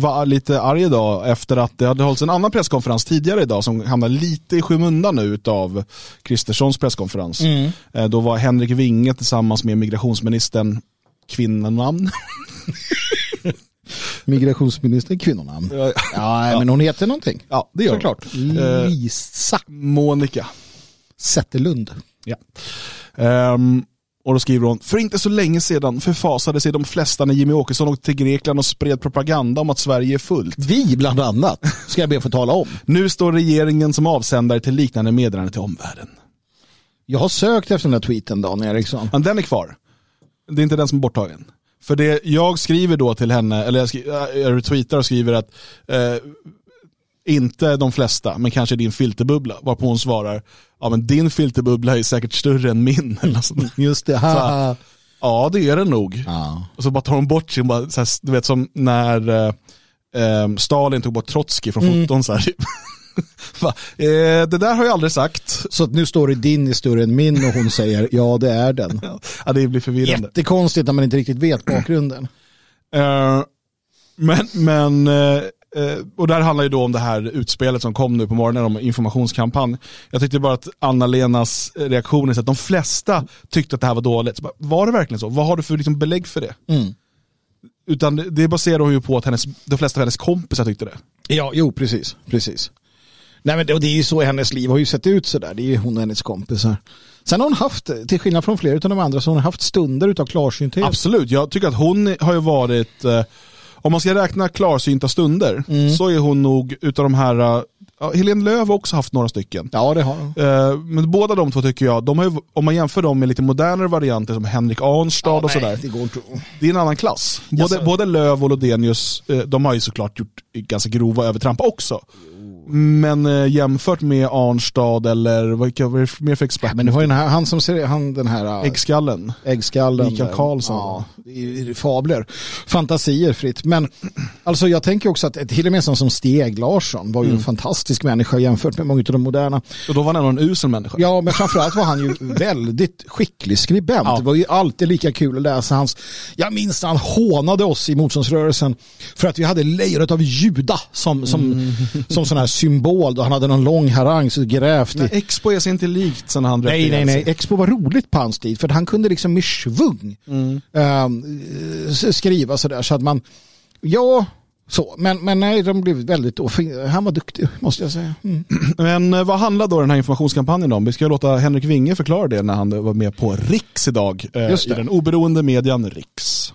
var lite arg idag efter att det hade hållits en annan presskonferens tidigare idag som hamnade lite i skymundan nu av Kristerssons presskonferens. Eh, Då var Henrik Winge tillsammans med migrationsministern kvinnonamn. Migrationsminister kvinnonamn. Ja, Ja, men hon heter någonting. Ja, det gör hon. Såklart. Eh, Lisa Monica. Zetterlund. Ja. Ehm, och då skriver hon, för inte så länge sedan förfasade sig de flesta när Jimmy Åkesson åkte till Grekland och spred propaganda om att Sverige är fullt. Vi bland annat, ska jag be att få tala om. Nu står regeringen som avsändare till liknande meddelande till omvärlden. Jag har sökt efter den här tweeten, Dan Eriksson. Men den är kvar. Det är inte den som är borttagen. För det jag skriver då till henne, eller jag, skri- äh, jag retweetar och skriver att eh, inte de flesta, men kanske din filterbubbla. Varpå hon svarar, ja men din filterbubbla är säkert större än min. Eller något sånt. Just det. haha. ja det är den nog. Ja. Och så bara tar hon bort sin, bara, så här, du vet som när eh, eh, Stalin tog bort Trotskij från foton. Så här, typ. Eh, det där har jag aldrig sagt. Så nu står det din är större än min och hon säger ja det är den. Ja, det blir förvirrande. Jättekonstigt när man inte riktigt vet bakgrunden. Eh, men, men eh, eh, och där handlar ju då om det här utspelet som kom nu på morgonen om informationskampanj. Jag tyckte bara att Anna-Lenas reaktion är så att de flesta tyckte att det här var dåligt. Bara, var det verkligen så? Vad har du för liksom, belägg för det? Mm. Utan det baserar hon ju på att hennes, de flesta av hennes kompisar tyckte det. Ja, jo precis. precis. Nej, men det, och det är ju så hennes liv har ju sett ut sådär. Det är ju hon och hennes kompisar. Sen har hon haft, till skillnad från flera av de andra, så har hon haft stunder utav klarsynthet. Absolut, jag tycker att hon har ju varit, eh, om man ska räkna klarsynta stunder, Mm. så är hon nog utav de här, eh, ja, Helene Lööf har också haft några stycken. Ja, det har hon. Eh, Men båda de två tycker jag, de har ju, om man jämför dem med lite modernare varianter som Henrik Arnstad och sådär. det går inte. Det är en annan klass. Både, Jaså? både Löv och Lodenius, eh, de har ju såklart gjort ganska grova övertramp också. Men eh, jämfört med Arnstad eller vad är det mer för expert? Men det var ju den här, han som ser, han den här äh, Äggskallen. äggskallen. Mikael. Karlsson. Ja, det är fabler. Fantasier fritt. Men alltså jag tänker också att till och med sån som Steg Larsson var ju en fantastisk människa jämfört med många av de moderna. Och då var han ändå en usel människa. Ja, men framförallt var han ju väldigt skicklig skribent. Ja. Det var ju alltid lika kul att läsa hans... Jag minns han hånade oss i motståndsrörelsen för att vi hade lejonet av Juda som, som, som sån här symbol. Då han hade någon lång harang så grävt. Nej, Expo är sig inte likt sen han Nej, nej, nej. Expo var roligt på hans tid för han kunde liksom med svung Mm. s- skriva sådär så att man, ja, Så, men, men nej, de blev väldigt, han var duktig måste jag säga. Mm. Men eh, vad handlar då den här informationskampanjen om? Vi ska låta Henrik Winge förklara det när han var med på Riks idag. Eh, I den oberoende median Riks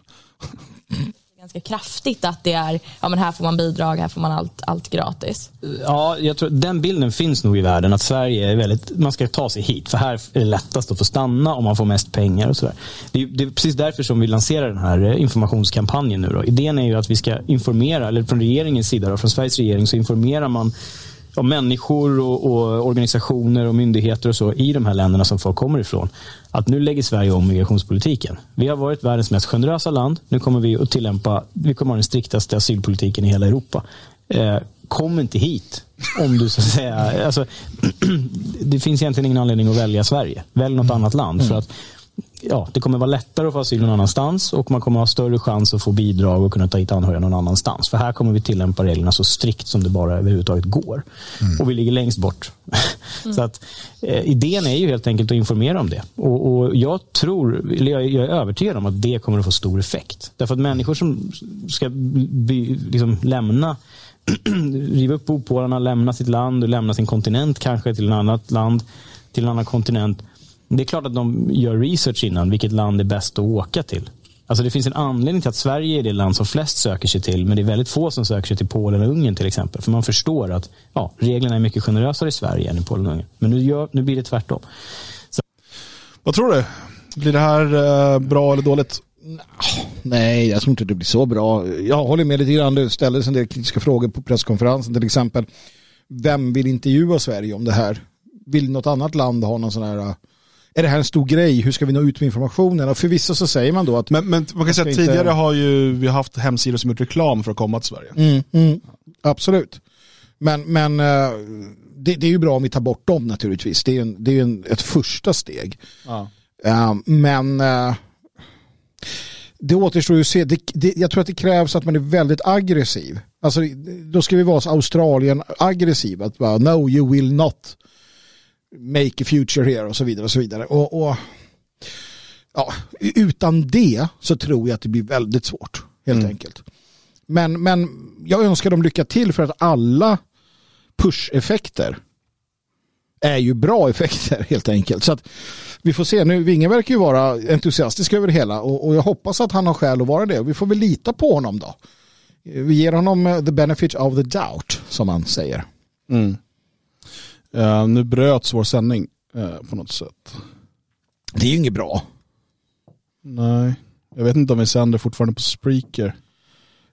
ganska kraftigt att det är, ja men här får man bidrag, här får man allt, allt gratis. Ja, jag tror den bilden finns nog i världen att Sverige är väldigt, man ska ta sig hit för här är det lättast att få stanna om man får mest pengar och sådär. Det, det är precis därför som vi lanserar den här eh, informationskampanjen nu då. Idén är ju att vi ska informera, eller från regeringens sida då, från Sveriges regering så informerar man ja, människor och, och, organisationer och myndigheter och så i de här länderna som folk kommer ifrån. Att nu lägger Sverige om migrationspolitiken. Vi har varit världens mest generösa land. Nu kommer vi att tillämpa, vi kommer ha den striktaste asylpolitiken i hela Europa. Eh, kom inte hit om du så att säga, alltså, det finns egentligen ingen anledning att välja Sverige. Välj något annat land. För att ja, det kommer vara lättare att få asyl någon annanstans och man kommer ha större chans att få bidrag och kunna ta hit anhöriga någon annanstans. För här kommer vi tillämpa reglerna så strikt som det bara överhuvudtaget går. Mm. Och vi ligger längst bort. Mm. så att eh, idén är ju helt enkelt att informera om det. Och, och jag tror, jag, jag, är övertygad om att det kommer att få stor effekt. Därför att människor som ska by, liksom lämna riva upp bopålarna, lämna sitt land och lämna sin kontinent kanske till ett annat land, till en annan kontinent det är klart att de gör research innan, vilket land är bäst att åka till. Alltså det finns en anledning till att Sverige är det land som flest söker sig till, men det är väldigt få som söker sig till Polen och Ungern till exempel. För man förstår att ja, reglerna är mycket generösare i Sverige än i Polen och Ungern. Men nu, gör, nu blir det tvärtom. Så. Vad tror du? Blir det här eh, bra eller dåligt? Nej, jag tror inte det blir så bra. Jag håller med lite grann. Det ställdes en del kritiska frågor på presskonferensen till exempel. Vem vill intervjua Sverige om det här? Vill något annat land ha någon sån här är det här en stor grej? Hur ska vi nå ut med informationen? Och förvisso så säger man då att... Men, men man kan säga att tidigare inte... har ju vi haft hemsidor som gjort reklam för att komma till Sverige. Mm, mm, absolut. Men, men eh, det, det, är ju bra om vi tar bort dem naturligtvis. Det är, en, det är en, ett första steg. Ja. Uh, men uh, det återstår ju att se. Det, det, jag tror att det krävs att man är väldigt aggressiv. Alltså, då ska vi vara Australien aggressiva. Att bara, no you will not make a future here och så vidare och så vidare. Och, och ja, utan det så tror jag att det blir väldigt svårt helt mm. enkelt. Men, men jag önskar dem lycka till för att alla push-effekter är ju bra effekter helt enkelt. Så att vi får se. Nu, Vinge verkar ju vara entusiastisk över det hela och, och jag hoppas att han har skäl att vara det. Vi får väl lita på honom då. Vi ger honom eh, the benefit of the doubt som man säger. Mm. Uh, nu bröts vår sändning uh, på något sätt. Det är ju inget bra. Nej, jag vet inte om vi sänder fortfarande på Spreaker.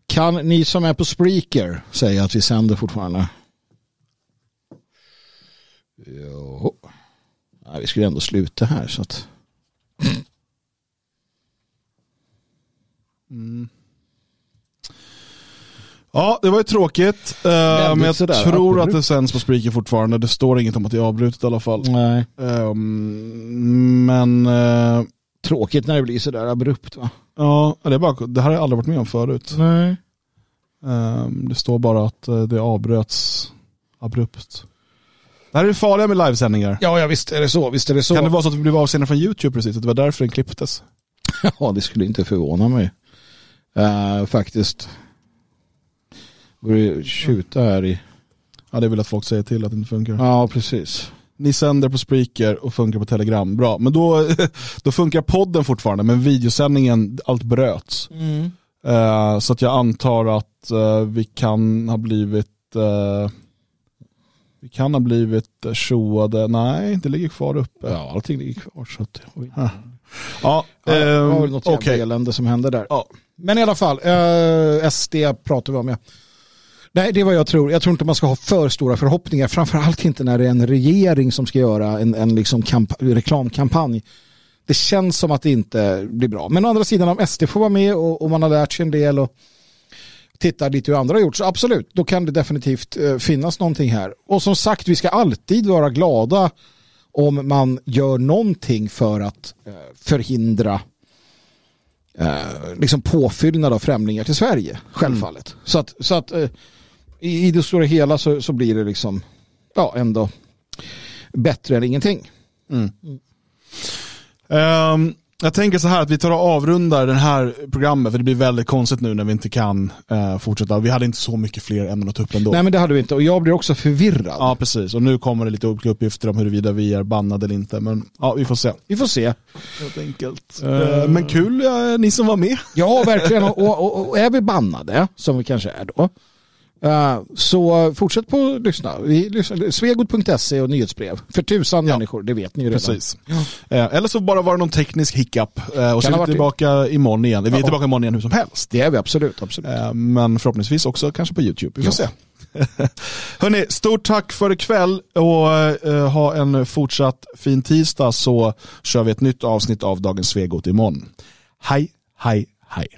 Kan ni som är på Spreaker säga att vi sänder fortfarande? Jo. Nej, vi skulle ändå sluta här så att... Mm. Ja, det var ju tråkigt. Uh, men jag sådär, tror absolut. att det sänds på Spreaker fortfarande. Det står inget om att det är avbrutet i alla fall. Nej. Um, men... Uh, Tråkigt när det blir sådär abrupt va? Ja, det, är bara, det här har jag aldrig varit med om förut. Nej. Um, det står bara att uh, det avbröts abrupt. Det här är det farliga med livesändningar. Ja, ja, visst är det så. Visst är det så. Kan det vara så att vi blev avsända från YouTube precis? Att det var därför den klipptes? ja, det skulle inte förvåna mig. Uh, faktiskt. Börjar tjuta här i... Ja, det är väl att folk säger till att det inte funkar. Ja, precis. Ni sänder på Spreaker och funkar på Telegram. Bra, men då, då funkar podden fortfarande, men videosändningen, allt bröts. Mm. Uh, så att jag antar att uh, vi kan ha blivit uh, vi kan ha blivit tjoade. Nej, det ligger kvar uppe. Ja, allting ligger kvar. Så att, ja, ja, ja, det var väl något okay. elände som hände där. Ja. Men i alla fall, SD pratar vi om. Ja. Nej, det är vad jag tror. Jag tror inte man ska ha för stora förhoppningar. Framförallt inte när det är en regering som ska göra en, en liksom reklamkampanj. Det känns som att det inte blir bra. Men å andra sidan om SD får vara med och, och man har lärt sig en del och tittar lite hur andra har gjort så absolut, då kan det definitivt eh, finnas någonting här. Och som sagt, vi ska alltid vara glada om man gör någonting för att eh, förhindra eh, liksom påfyllnad av främlingar till Sverige, självfallet. Mm. Så att, så att eh, i, i det stora hela så, så blir det liksom ja, ändå bättre än ingenting. Mm. Um, Jag tänker så här att vi tar och avrundar det här programmet för det blir väldigt konstigt nu när vi inte kan uh, fortsätta. Vi hade inte så mycket fler ämnen att ta upp ändå. Nej men det hade vi inte och jag blir också förvirrad. Ja precis och nu kommer det lite uppgifter om huruvida vi är bannade eller inte. Men ja, vi får se. Vi får se. Helt enkelt. Uh, men kul uh, ni som var med. Ja verkligen och, och, och, är vi bannade, som vi kanske är då, så fortsätt på att lyssna. Svegot.se och nyhetsbrev. För tusan ja. människor, det vet ni ju redan. Precis. Ja. Uh, eller så bara var det någon teknisk hiccup. Uh, och så är vi tillbaka det. imorgon igen. Vi är tillbaka imorgon igen hur som helst. Det är vi absolut. absolut. men förhoppningsvis också kanske på YouTube. Vi får ja. se. Hörni, stort tack för ikväll och ha en fortsatt fin tisdag så kör vi ett nytt avsnitt av Dagens Svegot imorgon. Hej, hej, hej.